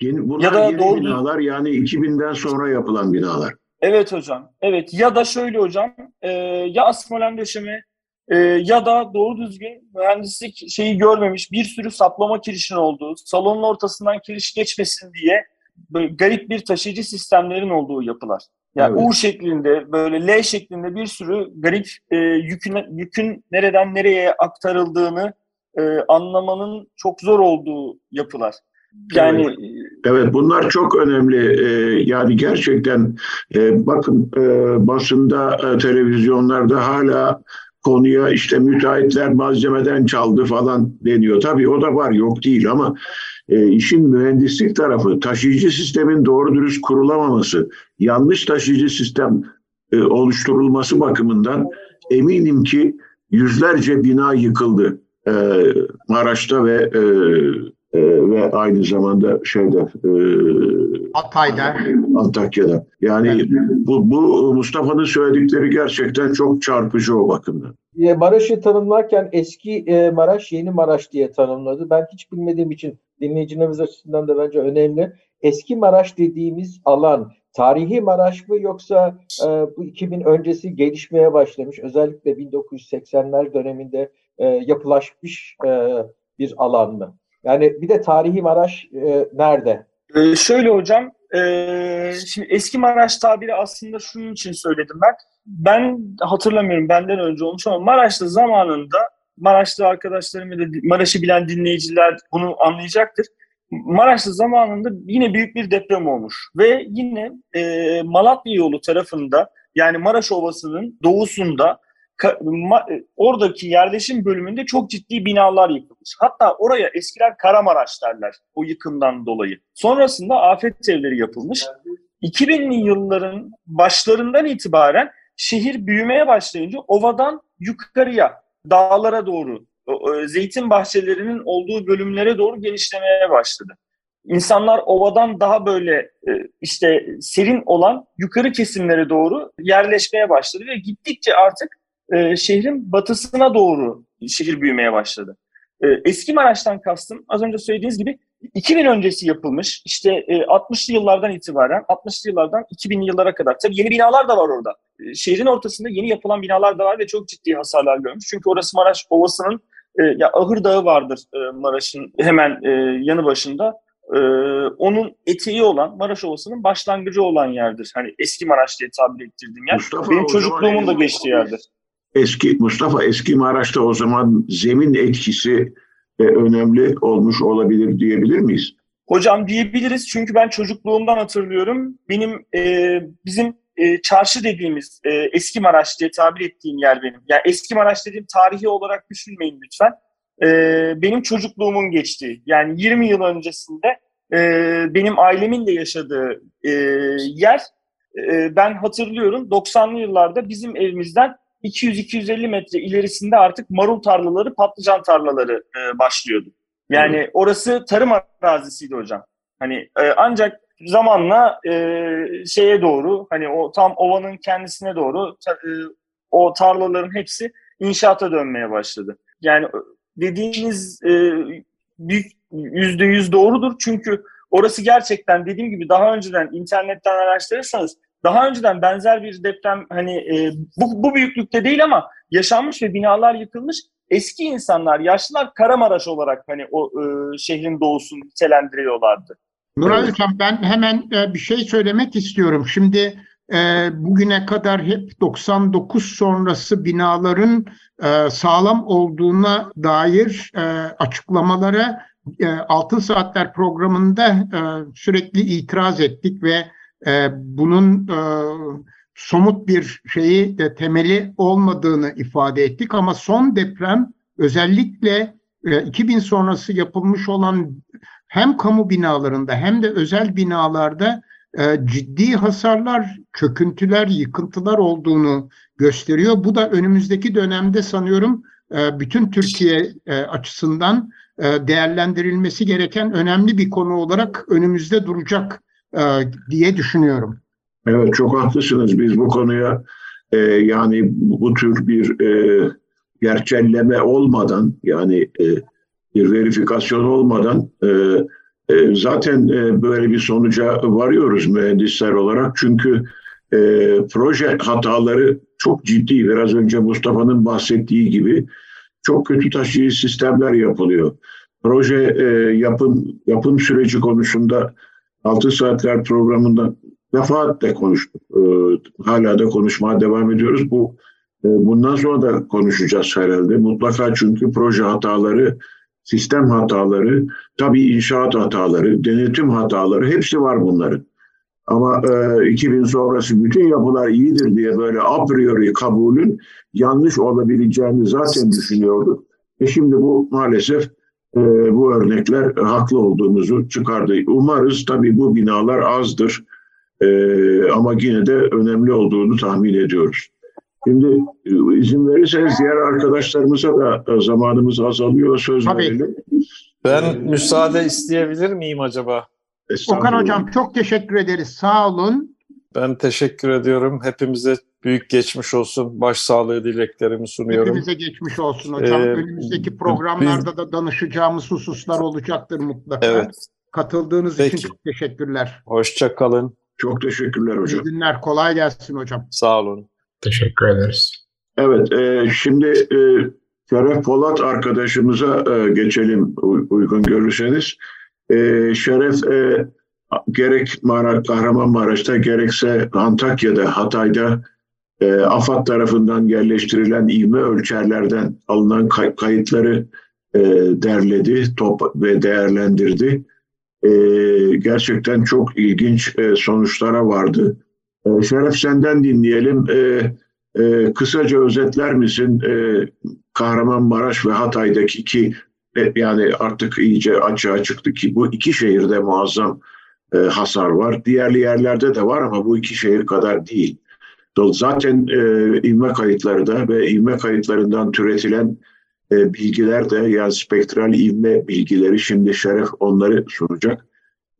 Yeni, bunlar ya da yeni doğru binalar yani 2000'den sonra yapılan binalar. Evet hocam. Evet ya da şöyle hocam e, ya asmolen döşeme e, ya da doğru düzgün mühendislik şeyi görmemiş bir sürü saplama kirişin olduğu, salonun ortasından kiriş geçmesin diye böyle garip bir taşıyıcı sistemlerin olduğu yapılar. Yani evet. U şeklinde böyle L şeklinde bir sürü garip e, yükün, yükün nereden nereye aktarıldığını e, anlamanın çok zor olduğu yapılar. Yani evet, evet bunlar çok önemli. Ee, yani gerçekten e, bakın e, basında, e, televizyonlarda hala konuya işte müteahhitler malzemeden çaldı falan deniyor. Tabii o da var yok değil ama e, işin mühendislik tarafı taşıyıcı sistemin doğru dürüst kurulamaması, yanlış taşıyıcı sistem e, oluşturulması bakımından eminim ki yüzlerce bina yıkıldı e, Maraş'ta ve e, e, ve aynı zamanda şeyde e, Hatay'da Antakya'da. Yani evet. bu, bu Mustafa'nın söyledikleri gerçekten çok çarpıcı o bakımdan. Maraş'ı tanımlarken eski e, Maraş yeni Maraş diye tanımladı. Ben hiç bilmediğim için dinleyicilerimiz açısından da bence önemli. Eski Maraş dediğimiz alan tarihi Maraş mı yoksa e, bu 2000 öncesi gelişmeye başlamış özellikle 1980'ler döneminde e, yapılaşmış e, bir alan mı? Yani bir de tarihi Maraş e, nerede? Ee, şöyle hocam, e, şimdi eski Maraş tabiri aslında şunun için söyledim ben. Ben hatırlamıyorum benden önce olmuş ama Maraş'ta zamanında Maraşlı arkadaşlarım ya da Maraş'ı bilen dinleyiciler bunu anlayacaktır. Maraş'ta zamanında yine büyük bir deprem olmuş ve yine e, Malatya yolu tarafında yani Maraş Ovası'nın doğusunda oradaki yerleşim bölümünde çok ciddi binalar yıkılmış. Hatta oraya eskiler Karamaraş derler o yıkımdan dolayı. Sonrasında afet evleri yapılmış. 2000'li yılların başlarından itibaren şehir büyümeye başlayınca ovadan yukarıya, dağlara doğru, zeytin bahçelerinin olduğu bölümlere doğru genişlemeye başladı. İnsanlar ovadan daha böyle e, işte serin olan yukarı kesimlere doğru yerleşmeye başladı ve gittikçe artık e, şehrin batısına doğru şehir büyümeye başladı. E, eski Maraş'tan kastım az önce söylediğiniz gibi 2000 öncesi yapılmış işte e, 60'lı yıllardan itibaren 60'lı yıllardan 2000'li yıllara kadar. Tabii yeni binalar da var orada. E, şehrin ortasında yeni yapılan binalar da var ve çok ciddi hasarlar görmüş. Çünkü orası Maraş Ovası'nın e, ya Ahır Dağı vardır e, Maraş'ın hemen e, yanı başında. Onun eteği olan Maraş Ovası'nın başlangıcı olan yerdir. Hani eski Maraş diye tabir ettirdiğim yer. Mustafa, Benim çocukluğumun da geçtiği yerdir eski Mustafa eski Maraş'ta o zaman zemin etkisi e, önemli olmuş olabilir diyebilir miyiz? Hocam diyebiliriz çünkü ben çocukluğumdan hatırlıyorum. Benim e, bizim e, çarşı dediğimiz e, eski Maraş diye tabir ettiğim yer benim. Yani eski Maraş dediğim tarihi olarak düşünmeyin lütfen. E, benim çocukluğumun geçtiği yani 20 yıl öncesinde e, benim ailemin de yaşadığı e, yer e, ben hatırlıyorum 90'lı yıllarda bizim evimizden 200-250 metre ilerisinde artık marul tarlaları, patlıcan tarlaları e, başlıyordu. Yani evet. orası tarım arazisiydi hocam. Hani e, ancak zamanla e, şeye doğru hani o tam ovanın kendisine doğru ta, e, o tarlaların hepsi inşaata dönmeye başladı. Yani dediğiniz e, büyük yüzde yüz doğrudur çünkü orası gerçekten dediğim gibi daha önceden internetten araştırırsanız daha önceden benzer bir deprem hani e, bu, bu büyüklükte değil ama yaşanmış ve binalar yıkılmış. Eski insanlar, yaşlılar Karamaraş olarak hani o e, şehrin doğusunu nitelendiriyorlardı. Nuray evet. Hocam ben hemen e, bir şey söylemek istiyorum. Şimdi e, bugüne kadar hep 99 sonrası binaların e, sağlam olduğuna dair e, açıklamalara e, Altın Saatler programında e, sürekli itiraz ettik ve e, bunun e, somut bir şeyi de temeli olmadığını ifade ettik ama son deprem özellikle e, 2000 sonrası yapılmış olan hem kamu binalarında hem de özel binalarda e, ciddi hasarlar, çöküntüler, yıkıntılar olduğunu gösteriyor. Bu da önümüzdeki dönemde sanıyorum e, bütün Türkiye e, açısından e, değerlendirilmesi gereken önemli bir konu olarak önümüzde duracak e, diye düşünüyorum. Evet çok haklısınız. Biz bu konuya e, yani bu tür bir e, gerçelleme olmadan yani e, bir verifikasyon olmadan e, e, zaten e, böyle bir sonuca varıyoruz mühendisler olarak. Çünkü e, proje hataları çok ciddi. Biraz önce Mustafa'nın bahsettiği gibi çok kötü taşıyıcı sistemler yapılıyor. Proje e, yapım yapım süreci konusunda 6 saatler programında defaatle konuştuk. E, hala da konuşmaya devam ediyoruz. Bu e, bundan sonra da konuşacağız herhalde. Mutlaka çünkü proje hataları, sistem hataları, tabii inşaat hataları, denetim hataları hepsi var bunların. Ama e, 2000 sonrası bütün yapılar iyidir diye böyle a priori kabulün yanlış olabileceğini zaten düşünüyorduk. E şimdi bu maalesef e, bu örnekler haklı olduğumuzu çıkardı. Umarız tabii bu binalar azdır e, ama yine de önemli olduğunu tahmin ediyoruz. Şimdi e, izin verirseniz diğer arkadaşlarımıza da zamanımız azalıyor söz Tabii. verelim. Ben müsaade isteyebilir miyim acaba? Okan. Hocam çok teşekkür ederiz. Sağ olun. Ben teşekkür ediyorum. Hepimize büyük geçmiş olsun. Başsağlığı dileklerimi sunuyorum. Hepimize geçmiş olsun hocam. Ee, Önümüzdeki programlarda da danışacağımız hususlar olacaktır mutlaka. Evet. Katıldığınız Peki. için çok teşekkürler. Hoşça kalın. Çok teşekkürler hocam. İyi günler. Kolay gelsin hocam. Sağ olun. Teşekkür ederiz. Evet, e, şimdi e, Şeref Polat arkadaşımıza e, geçelim uygun görürseniz. E, Şeref e, gerek Mara, Kahramanmaraş'ta gerekse Antakya'da, Hatay'da e, AFAD tarafından yerleştirilen ivme ölçerlerden alınan kay- kayıtları e, derledi top ve değerlendirdi. E, gerçekten çok ilginç e, sonuçlara vardı. E, Şeref senden dinleyelim. E, ee, kısaca özetler misin ee, Kahramanmaraş ve Hatay'daki ki e, yani artık iyice açığa çıktı ki bu iki şehirde muazzam e, hasar var. Diğer yerlerde de var ama bu iki şehir kadar değil. Zaten e, ivme kayıtları da ve ivme kayıtlarından türetilen e, bilgiler de yani spektral ivme bilgileri şimdi Şeref onları sunacak.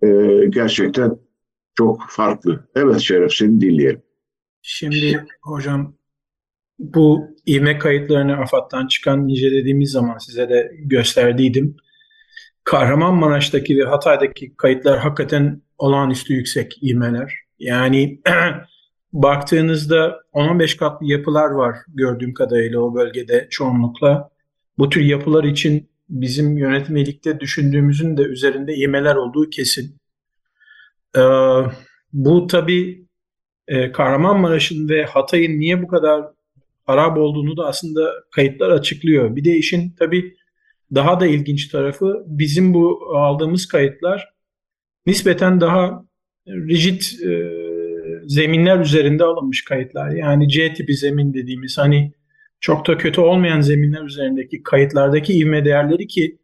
E, gerçekten çok farklı. Evet Şeref seni dinleyelim. Şimdi hocam bu ivme kayıtlarını AFAD'dan çıkan incelediğimiz zaman size de gösterdiydim. Kahramanmaraş'taki ve Hatay'daki kayıtlar hakikaten olağanüstü yüksek ivmeler. Yani baktığınızda 10-15 katlı yapılar var gördüğüm kadarıyla o bölgede çoğunlukla. Bu tür yapılar için bizim yönetmelikte düşündüğümüzün de üzerinde ivmeler olduğu kesin. Ee, bu tabii e, Kahramanmaraş'ın ve Hatay'ın niye bu kadar harap olduğunu da aslında kayıtlar açıklıyor. Bir de işin tabii daha da ilginç tarafı bizim bu aldığımız kayıtlar nispeten daha rigid e, zeminler üzerinde alınmış kayıtlar. Yani C tipi zemin dediğimiz hani çok da kötü olmayan zeminler üzerindeki kayıtlardaki ivme değerleri ki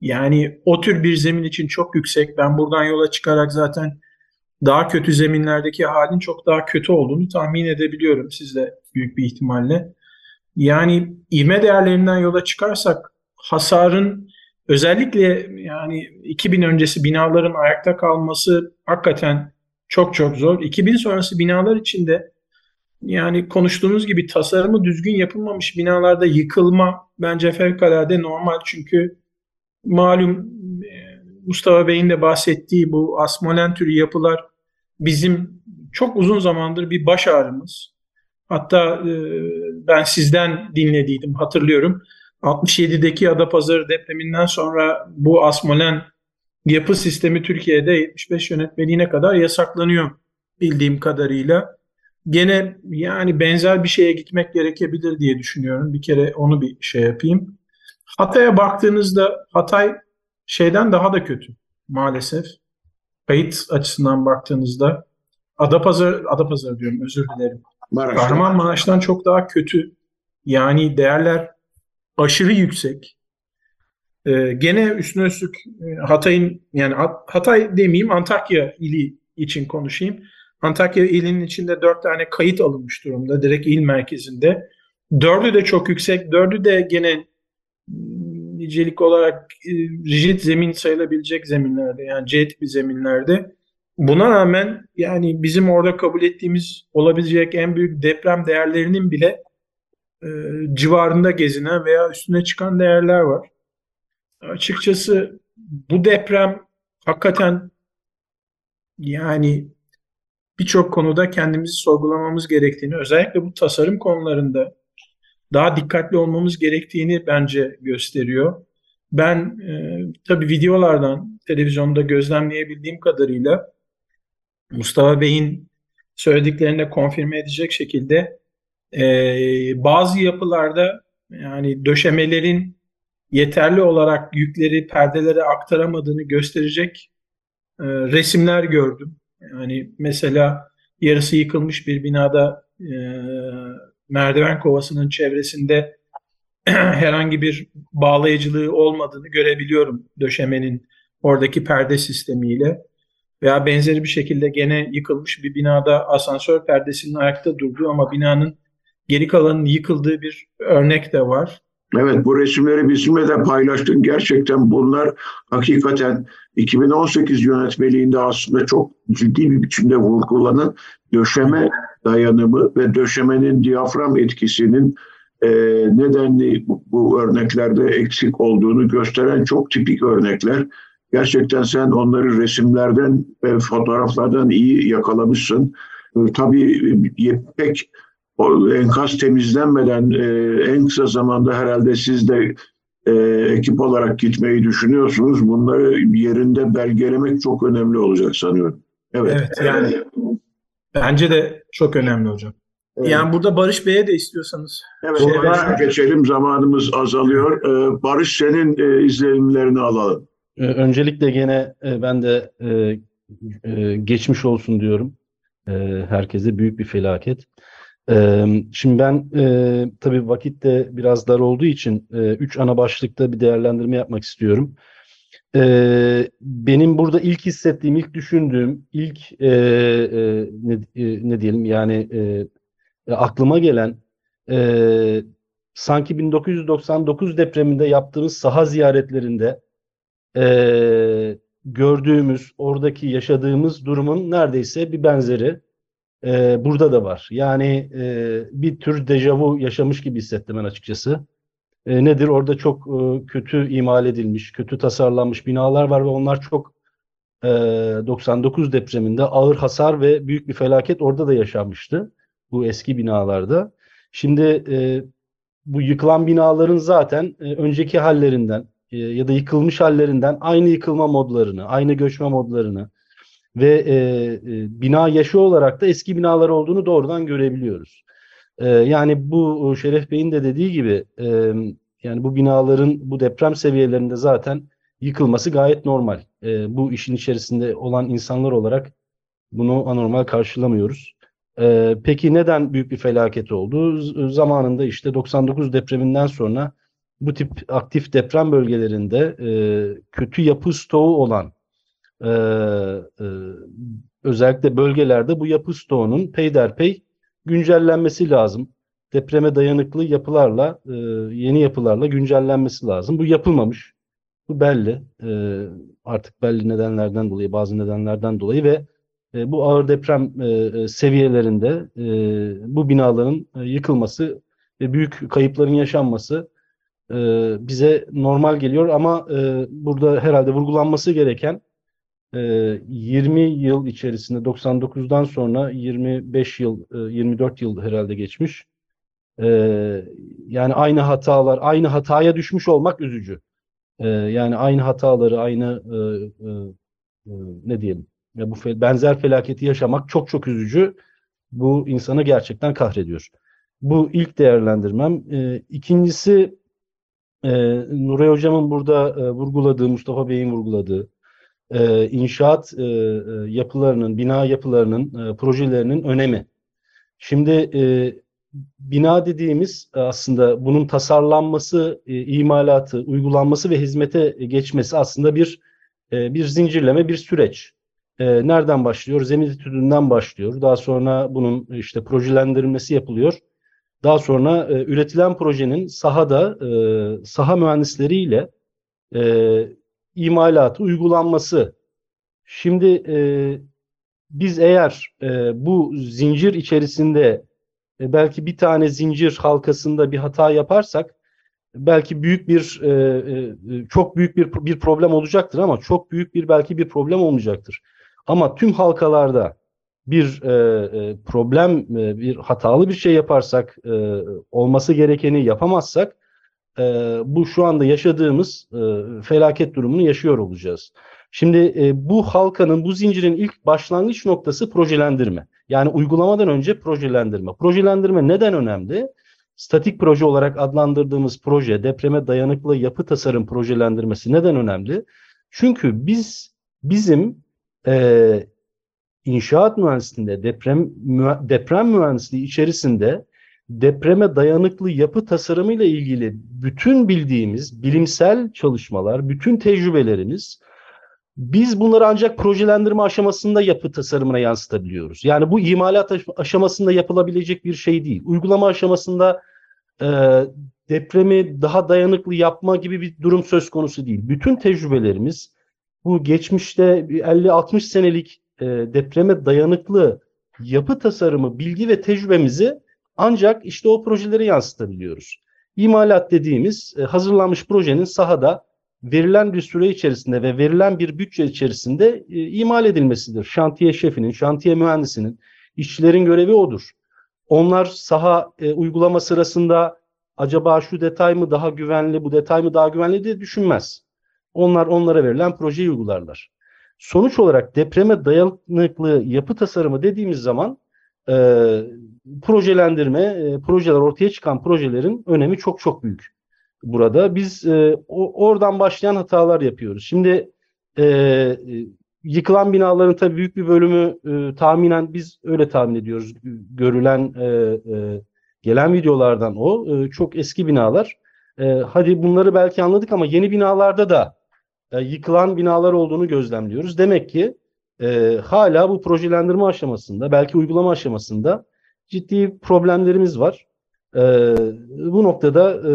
yani o tür bir zemin için çok yüksek. Ben buradan yola çıkarak zaten daha kötü zeminlerdeki halin çok daha kötü olduğunu tahmin edebiliyorum siz de büyük bir ihtimalle. Yani ivme değerlerinden yola çıkarsak hasarın özellikle yani 2000 öncesi binaların ayakta kalması hakikaten çok çok zor. 2000 sonrası binalar içinde yani konuştuğumuz gibi tasarımı düzgün yapılmamış binalarda yıkılma bence fevkalade normal çünkü malum e, Mustafa Bey'in de bahsettiği bu asmolen türü yapılar bizim çok uzun zamandır bir baş ağrımız. Hatta e, ben sizden dinlediydim hatırlıyorum. 67'deki Adapazarı depreminden sonra bu asmolen yapı sistemi Türkiye'de 75 yönetmeliğine kadar yasaklanıyor bildiğim kadarıyla. gene yani benzer bir şeye gitmek gerekebilir diye düşünüyorum. Bir kere onu bir şey yapayım. Hatay'a baktığınızda Hatay şeyden daha da kötü maalesef. Kayıt açısından baktığınızda Adapazarı, Adapazarı diyorum özür dilerim. Maraş. Kahramanmaraş'tan çok daha kötü. Yani değerler aşırı yüksek. Ee, gene üstüne üstlük e, Hatay'ın yani Hatay demeyeyim Antakya ili için konuşayım. Antakya ilinin içinde dört tane kayıt alınmış durumda direkt il merkezinde. Dördü de çok yüksek. Dördü de gene nicelik olarak e, rigid zemin sayılabilecek zeminlerde yani C tipi zeminlerde. Buna rağmen yani bizim orada kabul ettiğimiz olabilecek en büyük deprem değerlerinin bile e, civarında gezinen veya üstüne çıkan değerler var. Açıkçası bu deprem hakikaten yani birçok konuda kendimizi sorgulamamız gerektiğini, özellikle bu tasarım konularında daha dikkatli olmamız gerektiğini bence gösteriyor. Ben e, tabii videolardan, televizyonda gözlemleyebildiğim kadarıyla Mustafa Bey'in söylediklerine konfirme edecek şekilde e, bazı yapılarda yani döşemelerin yeterli olarak yükleri perdelere aktaramadığını gösterecek e, resimler gördüm. Yani mesela yarısı yıkılmış bir binada e, merdiven kovasının çevresinde herhangi bir bağlayıcılığı olmadığını görebiliyorum döşemenin oradaki perde sistemiyle. Veya benzeri bir şekilde gene yıkılmış bir binada asansör perdesinin ayakta durduğu ama binanın geri kalanının yıkıldığı bir örnek de var. Evet bu resimleri bizimle de paylaştın. Gerçekten bunlar hakikaten 2018 yönetmeliğinde aslında çok ciddi bir biçimde vurgulanan döşeme dayanımı ve döşemenin diyafram etkisinin e, nedenli bu, bu örneklerde eksik olduğunu gösteren çok tipik örnekler. Gerçekten sen onları resimlerden ve fotoğraflardan iyi yakalamışsın. E, tabii pek o enkaz temizlenmeden e, en kısa zamanda herhalde siz de e, ekip olarak gitmeyi düşünüyorsunuz. Bunları yerinde belgelemek çok önemli olacak sanıyorum. Evet. Evet yani bence de çok önemli hocam. Evet. Yani burada Barış Bey'e de istiyorsanız. Evet, şey Barış'a geçelim. Zamanımız azalıyor. Ee, Barış senin e, izlenimlerini alalım. Ee, öncelikle gene e, ben de e, e, geçmiş olsun diyorum. E, herkese büyük bir felaket. Şimdi ben tabii vakit de biraz dar olduğu için üç ana başlıkta bir değerlendirme yapmak istiyorum. Benim burada ilk hissettiğim, ilk düşündüğüm, ilk ne, diyelim yani aklıma gelen sanki 1999 depreminde yaptığımız saha ziyaretlerinde gördüğümüz, oradaki yaşadığımız durumun neredeyse bir benzeri e, burada da var. Yani e, bir tür dejavu yaşamış gibi hissettim ben açıkçası. E, nedir? Orada çok e, kötü imal edilmiş, kötü tasarlanmış binalar var ve onlar çok e, 99 depreminde ağır hasar ve büyük bir felaket orada da yaşanmıştı. Bu eski binalarda. Şimdi e, bu yıkılan binaların zaten e, önceki hallerinden e, ya da yıkılmış hallerinden aynı yıkılma modlarını, aynı göçme modlarını, ve e, e, bina yaşı olarak da eski binalar olduğunu doğrudan görebiliyoruz. E, yani bu Şeref Bey'in de dediği gibi e, yani bu binaların bu deprem seviyelerinde zaten yıkılması gayet normal. E, bu işin içerisinde olan insanlar olarak bunu anormal karşılamıyoruz. E, peki neden büyük bir felaket oldu? Z zamanında işte 99 depreminden sonra bu tip aktif deprem bölgelerinde e, kötü yapı stoğu olan e, e, özellikle bölgelerde bu yapı stoğunun peyderpey güncellenmesi lazım. Depreme dayanıklı yapılarla, e, yeni yapılarla güncellenmesi lazım. Bu yapılmamış. Bu belli. E, artık belli nedenlerden dolayı, bazı nedenlerden dolayı ve e, bu ağır deprem e, e seviyelerinde e, bu binaların e, yıkılması ve büyük kayıpların yaşanması e, bize normal geliyor ama e, burada herhalde vurgulanması gereken 20 ee, yıl içerisinde 99'dan sonra 25 yıl, 24 e, yıl herhalde geçmiş. Ee, yani aynı hatalar, aynı hataya düşmüş olmak üzücü. Ee, yani aynı hataları, aynı e, e, ne diyelim, ya bu benzer felaketi yaşamak çok çok üzücü. Bu insanı gerçekten kahrediyor. Bu ilk değerlendirmem. İkincisi Nuray Hocam'ın burada vurguladığı, Mustafa Bey'in vurguladığı e, inşaat e, e, yapılarının, bina yapılarının, e, projelerinin önemi. Şimdi e, bina dediğimiz aslında bunun tasarlanması, e, imalatı, uygulanması ve hizmete geçmesi aslında bir e, bir zincirleme, bir süreç. E, nereden başlıyor? Zemin etüdünden başlıyor. Daha sonra bunun işte projelendirilmesi yapılıyor. Daha sonra e, üretilen projenin sahada e, saha mühendisleriyle e, imalatı, uygulanması. Şimdi e, biz eğer e, bu zincir içerisinde e, belki bir tane zincir halkasında bir hata yaparsak belki büyük bir e, e, çok büyük bir bir problem olacaktır ama çok büyük bir belki bir problem olmayacaktır. Ama tüm halkalarda bir e, e, problem, e, bir hatalı bir şey yaparsak, e, olması gerekeni yapamazsak, e, bu şu anda yaşadığımız e, felaket durumunu yaşıyor olacağız. Şimdi e, bu halkanın, bu zincirin ilk başlangıç noktası projelendirme. Yani uygulamadan önce projelendirme. Projelendirme neden önemli? Statik proje olarak adlandırdığımız proje, depreme dayanıklı yapı tasarım projelendirmesi neden önemli? Çünkü biz bizim e, inşaat mühendisliğinde, deprem deprem mühendisliği içerisinde depreme dayanıklı yapı tasarımı ile ilgili bütün bildiğimiz bilimsel çalışmalar, bütün tecrübelerimiz biz bunları ancak projelendirme aşamasında yapı tasarımına yansıtabiliyoruz. Yani bu imalat aşamasında yapılabilecek bir şey değil. Uygulama aşamasında e, depremi daha dayanıklı yapma gibi bir durum söz konusu değil. Bütün tecrübelerimiz bu geçmişte 50-60 senelik e, depreme dayanıklı yapı tasarımı, bilgi ve tecrübemizi ancak işte o projelere yansıtabiliyoruz. İmalat dediğimiz e, hazırlanmış projenin sahada verilen bir süre içerisinde ve verilen bir bütçe içerisinde e, imal edilmesidir. Şantiye şefinin, şantiye mühendisinin, işçilerin görevi odur. Onlar saha e, uygulama sırasında acaba şu detay mı daha güvenli, bu detay mı daha güvenli diye düşünmez. Onlar onlara verilen projeyi uygularlar. Sonuç olarak depreme dayanıklı yapı tasarımı dediğimiz zaman e, projelendirme, e, projeler ortaya çıkan projelerin önemi çok çok büyük burada. Biz e, o, oradan başlayan hatalar yapıyoruz. Şimdi e, yıkılan binaların tabii büyük bir bölümü e, tahminen biz öyle tahmin ediyoruz. Görülen e, e, gelen videolardan o e, çok eski binalar. E, hadi bunları belki anladık ama yeni binalarda da e, yıkılan binalar olduğunu gözlemliyoruz. Demek ki e, hala bu projelendirme aşamasında, belki uygulama aşamasında ciddi problemlerimiz var. E, bu noktada e,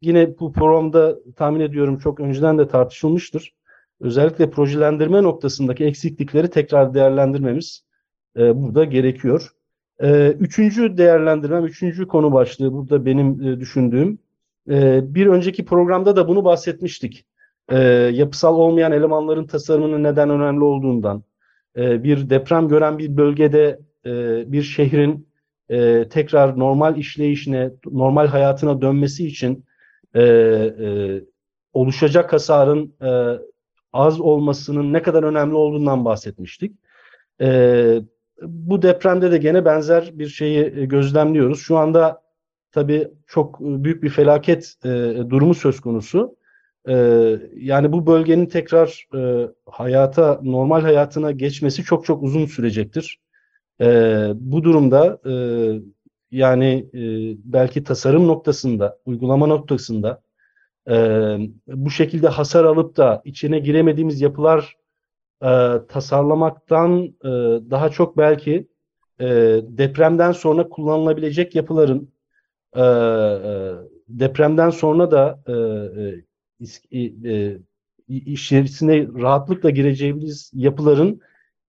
yine bu programda tahmin ediyorum çok önceden de tartışılmıştır. Özellikle projelendirme noktasındaki eksiklikleri tekrar değerlendirmemiz e, burada gerekiyor. E, üçüncü değerlendirmem, üçüncü konu başlığı burada benim e, düşündüğüm. E, bir önceki programda da bunu bahsetmiştik e, yapısal olmayan elemanların tasarımının neden önemli olduğundan, e, bir deprem gören bir bölgede e, bir şehrin e, tekrar normal işleyişine, normal hayatına dönmesi için e, e, oluşacak hasarın e, az olmasının ne kadar önemli olduğundan bahsetmiştik. E, bu depremde de gene benzer bir şeyi gözlemliyoruz. Şu anda tabii çok büyük bir felaket e, durumu söz konusu. Ee, yani bu bölgenin tekrar e, hayata, normal hayatına geçmesi çok çok uzun sürecektir. Ee, bu durumda e, yani e, belki tasarım noktasında, uygulama noktasında e, bu şekilde hasar alıp da içine giremediğimiz yapılar e, tasarlamaktan e, daha çok belki e, depremden sonra kullanılabilecek yapıların e, e, depremden sonra da e, e içerisine rahatlıkla gireceğimiz yapıların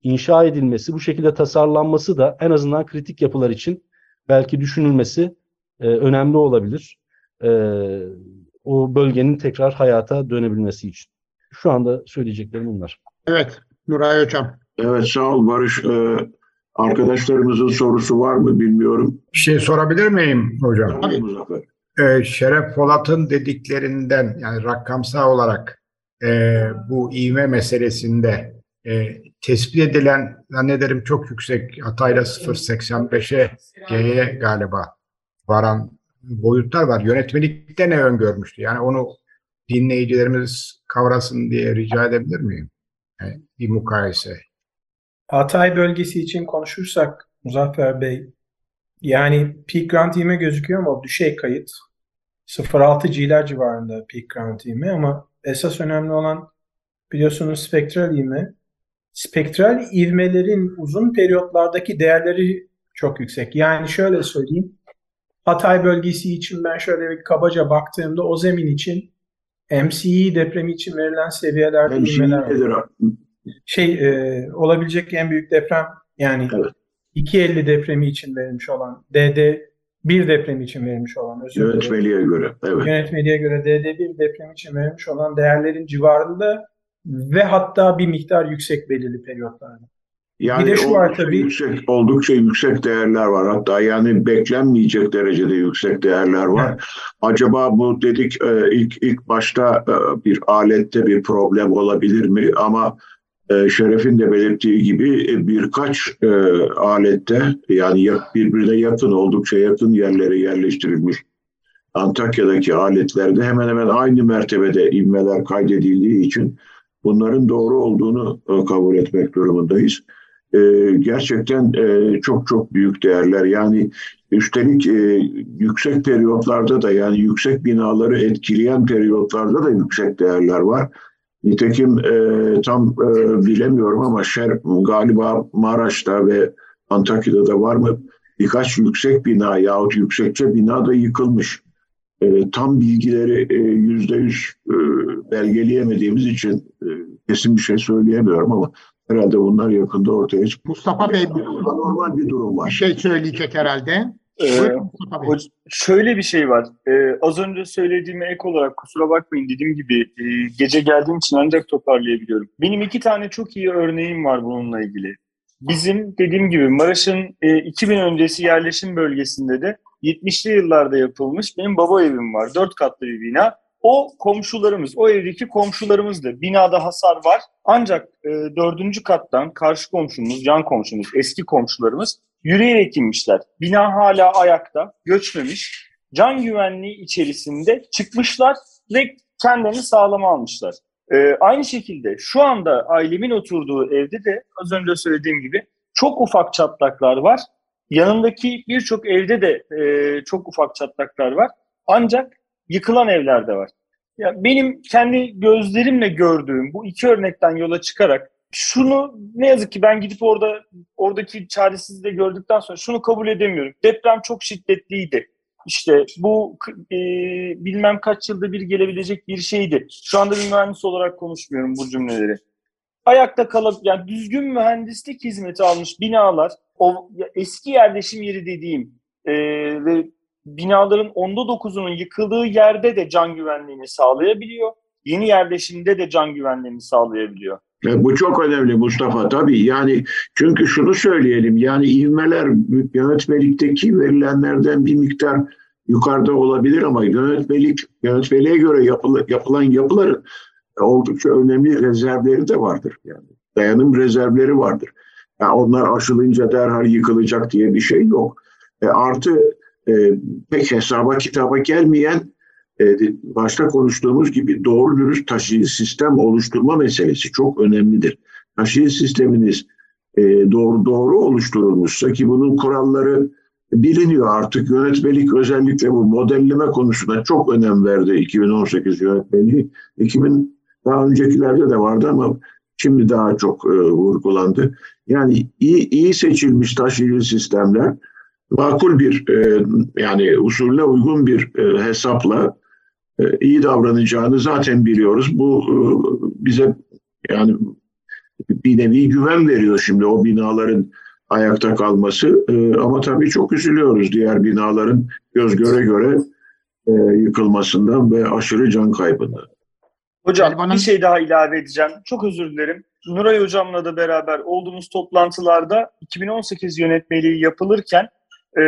inşa edilmesi, bu şekilde tasarlanması da en azından kritik yapılar için belki düşünülmesi e, önemli olabilir. E, o bölgenin tekrar hayata dönebilmesi için. Şu anda söyleyeceklerim bunlar. Evet, Nuray Hocam. Evet, sağ ol Barış. Ee, arkadaşlarımızın sorusu var mı bilmiyorum. Bir şey sorabilir miyim hocam? Tabii Muzaffer e, Şeref Polat'ın dediklerinden yani rakamsal olarak e, bu ivme meselesinde e, tespit edilen zannederim çok yüksek Hatay'la 0.85'e G'ye galiba varan boyutlar var. Yönetmelikte ne öngörmüştü? Yani onu dinleyicilerimiz kavrasın diye rica edebilir miyim? Yani bir mukayese. Hatay bölgesi için konuşursak Muzaffer Bey, yani peak ground ivme gözüküyor ama düşey kayıt. 0.6 G'ler civarında peak ground ivme ama esas önemli olan biliyorsunuz spektral ivme. Spektral ivmelerin uzun periyotlardaki değerleri çok yüksek. Yani şöyle söyleyeyim. Hatay bölgesi için ben şöyle bir kabaca baktığımda o zemin için MCE depremi için verilen seviyelerde ivmeler var. Şey e, olabilecek en büyük deprem yani Evet. 2.50 depremi için verilmiş olan DD 1 depremi için verilmiş olan özür dilerim. Yönetmeliğe göre. Evet. Yönetmeliğe göre DD1 deprem için verilmiş olan değerlerin civarında ve hatta bir miktar yüksek belirli periyotlarda. Yani Bir de şu var tabii. Yüksek, oldukça yüksek değerler var. Hatta yani beklenmeyecek derecede yüksek değerler var. Evet. Acaba bu dedik e, ilk ilk başta e, bir alette bir problem olabilir mi? Ama Şeref'in de belirttiği gibi e, birkaç e, alette yani ya- birbirine yakın oldukça yakın yerlere yerleştirilmiş Antakya'daki aletlerde hemen hemen aynı mertebede ivmeler kaydedildiği için bunların doğru olduğunu e, kabul etmek durumundayız. E, gerçekten e, çok çok büyük değerler. Yani üstelik e, yüksek periyotlarda da yani yüksek binaları etkileyen periyotlarda da yüksek değerler var. Nitekim e, tam e, bilemiyorum ama şer, galiba Maraş'ta ve Antakya'da da var mı birkaç yüksek bina yahut yüksekçe bina da yıkılmış. E, tam bilgileri e, yüzde yüz e, belgeleyemediğimiz için e, kesin bir şey söyleyemiyorum ama herhalde bunlar yakında ortaya çıkıyor. Mustafa Bey Normal bir durum bir var. şey söyleyecek herhalde. Ee. Hoc- şöyle bir şey var. Ee, az önce söylediğime ek olarak kusura bakmayın dediğim gibi e, gece geldiğim için ancak toparlayabiliyorum. Benim iki tane çok iyi örneğim var bununla ilgili. Bizim dediğim gibi Maraş'ın e, 2000 öncesi yerleşim bölgesinde de 70'li yıllarda yapılmış benim baba evim var. Dört katlı bir bina. O komşularımız, o evdeki komşularımızdı. Binada hasar var. Ancak e, dördüncü kattan karşı komşumuz, yan komşumuz, eski komşularımız yürüyerek inmişler. Bina hala ayakta, göçmemiş. Can güvenliği içerisinde çıkmışlar ve kendilerini sağlama almışlar. Ee, aynı şekilde şu anda ailemin oturduğu evde de az önce söylediğim gibi çok ufak çatlaklar var. Yanındaki birçok evde de e, çok ufak çatlaklar var. Ancak yıkılan evler de var. Ya benim kendi gözlerimle gördüğüm bu iki örnekten yola çıkarak şunu ne yazık ki ben gidip orada oradaki çaresizliği de gördükten sonra şunu kabul edemiyorum. Deprem çok şiddetliydi. İşte bu e, bilmem kaç yılda bir gelebilecek bir şeydi. Şu anda bir mühendis olarak konuşmuyorum bu cümleleri. Ayakta kalıp yani düzgün mühendislik hizmeti almış binalar, o eski yerleşim yeri dediğim e, ve binaların onda dokuzunun yıkıldığı yerde de can güvenliğini sağlayabiliyor. Yeni yerleşimde de can güvenliğini sağlayabiliyor. E, bu çok önemli Mustafa tabii yani çünkü şunu söyleyelim yani ivmeler yönetmelikteki verilenlerden bir miktar yukarıda olabilir ama yönetmelik yönetmeliğe göre yapılı, yapılan yapıların oldukça önemli rezervleri de vardır yani dayanım rezervleri vardır. Yani onlar aşılınca derhal yıkılacak diye bir şey yok. E, artı e, pek hesaba kitaba gelmeyen e, başta konuştuğumuz gibi doğru dürüst taşıyıcı sistem oluşturma meselesi çok önemlidir. Taşıyıcı sisteminiz e, doğru doğru oluşturulmuşsa ki bunun kuralları biliniyor artık yönetmelik özellikle bu modelleme konusuna çok önem verdi 2018 yönetmeliği. 2000 daha öncekilerde de vardı ama şimdi daha çok e, vurgulandı. Yani iyi, iyi seçilmiş taşıyıcı sistemler makul bir yani usulle uygun bir hesapla iyi davranacağını zaten biliyoruz. Bu e, bize yani bir nevi güven veriyor şimdi o binaların ayakta kalması. E, ama tabii çok üzülüyoruz diğer binaların göz göre göre e, yıkılmasından ve aşırı can kaybından. Hocam Elvan'ın- bir şey daha ilave edeceğim. Çok özür dilerim. Nuray Hocam'la da beraber olduğumuz toplantılarda 2018 yönetmeliği yapılırken e,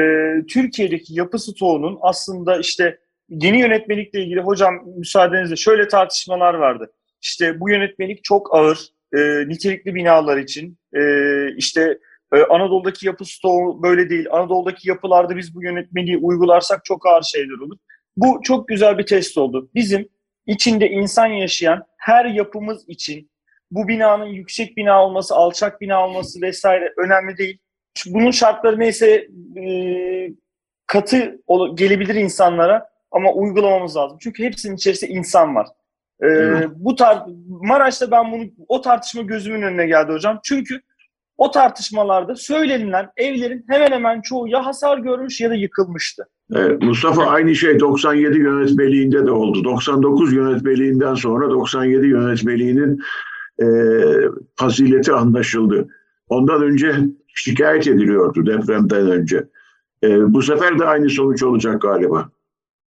Türkiye'deki yapı stoğunun aslında işte yeni yönetmelikle ilgili hocam müsaadenizle şöyle tartışmalar vardı. İşte bu yönetmelik çok ağır. e, nitelikli binalar için e, işte e, Anadolu'daki yapı stoğu böyle değil. Anadolu'daki yapılarda biz bu yönetmeliği uygularsak çok ağır şeyler olur. Bu çok güzel bir test oldu. Bizim içinde insan yaşayan her yapımız için bu binanın yüksek bina olması, alçak bina olması vesaire önemli değil. Bunun şartları neyse e, katı gelebilir insanlara ama uygulamamız lazım. Çünkü hepsinin içerisinde insan var. Ee, bu tar Maraş'ta ben bunu o tartışma gözümün önüne geldi hocam. Çünkü o tartışmalarda söylenilen evlerin hemen hemen çoğu ya hasar görmüş ya da yıkılmıştı. Evet, Mustafa aynı şey 97 yönetmeliğinde de oldu. 99 yönetmeliğinden sonra 97 yönetmeliğinin e, fazileti anlaşıldı. Ondan önce şikayet ediliyordu depremden önce. E, bu sefer de aynı sonuç olacak galiba.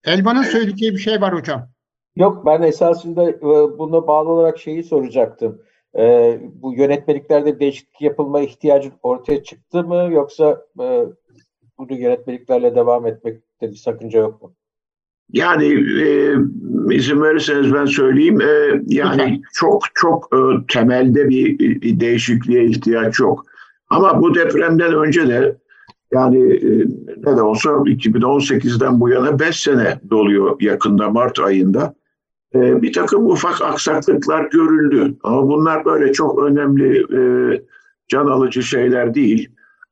Elvan'ın söyleyeceği bir şey var hocam. Yok ben esasında e, buna bağlı olarak şeyi soracaktım. E, bu yönetmeliklerde değişiklik yapılma ihtiyacı ortaya çıktı mı yoksa e, bu yönetmeliklerle devam etmekte bir sakınca yok mu? Yani e, izin verirseniz ben söyleyeyim. E, yani Lütfen. çok çok e, temelde bir, bir değişikliğe ihtiyaç yok. Ama bu depremden önce de yani e, ne de olsa 2018'den bu yana 5 sene doluyor yakında Mart ayında. E, bir takım ufak aksaklıklar görüldü. Ama bunlar böyle çok önemli e, can alıcı şeyler değil.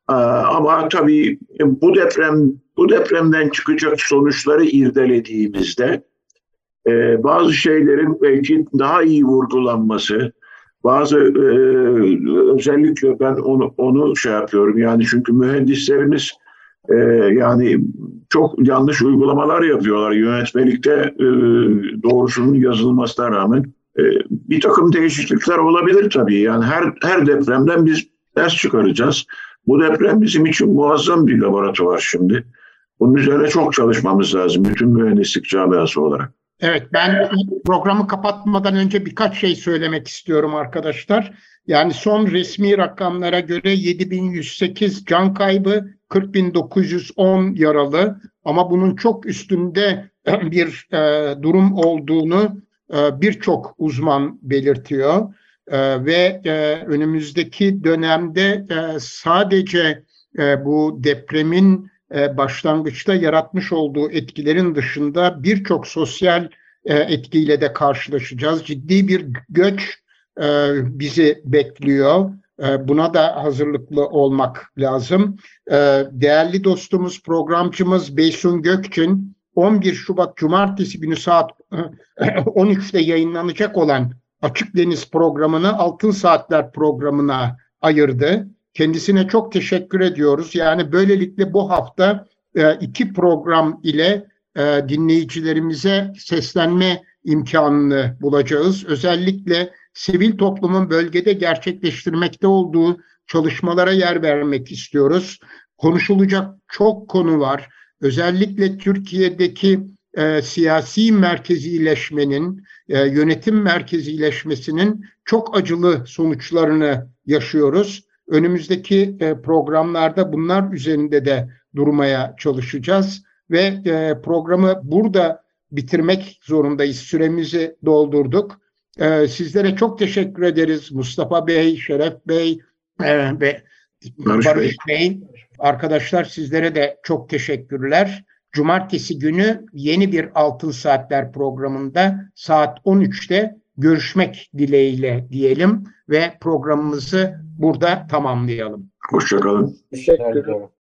Ama tabii bu deprem bu depremden çıkacak sonuçları irdelediğimizde bazı şeylerin belki daha iyi vurgulanması, bazı e, özellikle ben onu onu şey yapıyorum yani çünkü mühendislerimiz e, yani çok yanlış uygulamalar yapıyorlar yönetmelikte e, doğrusunun yazılmasına rağmen e, bir takım değişiklikler olabilir tabii yani her her depremden biz ders çıkaracağız. Bu deprem bizim için muazzam bir laboratuvar şimdi. Bunun üzerine çok çalışmamız lazım bütün mühendislik camiası olarak. Evet ben programı kapatmadan önce birkaç şey söylemek istiyorum arkadaşlar. Yani son resmi rakamlara göre 7108 can kaybı, 40910 yaralı ama bunun çok üstünde bir e, durum olduğunu e, birçok uzman belirtiyor. E, ve e, önümüzdeki dönemde e, sadece e, bu depremin başlangıçta yaratmış olduğu etkilerin dışında birçok sosyal e, etkiyle de karşılaşacağız. Ciddi bir göç e, bizi bekliyor. Buna da hazırlıklı olmak lazım. Değerli dostumuz, programcımız Beysun Gökçin 11 Şubat Cumartesi günü saat 13'te yayınlanacak olan Açık Deniz programını Altın Saatler programına ayırdı. Kendisine çok teşekkür ediyoruz. Yani böylelikle bu hafta e, iki program ile e, dinleyicilerimize seslenme imkanını bulacağız. Özellikle sivil toplumun bölgede gerçekleştirmekte olduğu çalışmalara yer vermek istiyoruz. Konuşulacak çok konu var. Özellikle Türkiye'deki e, siyasi merkezileşmenin, e, yönetim merkezileşmesinin çok acılı sonuçlarını yaşıyoruz. Önümüzdeki e, programlarda bunlar üzerinde de durmaya çalışacağız ve e, programı burada bitirmek zorundayız. Süremizi doldurduk. E, sizlere çok teşekkür ederiz Mustafa Bey, Şeref Bey ve Barış, Barış Bey. Arkadaşlar sizlere de çok teşekkürler. Cumartesi günü yeni bir Altın Saatler programında saat 13'te görüşmek dileğiyle diyelim ve programımızı burada tamamlayalım. Hoşçakalın. Teşekkür ederim.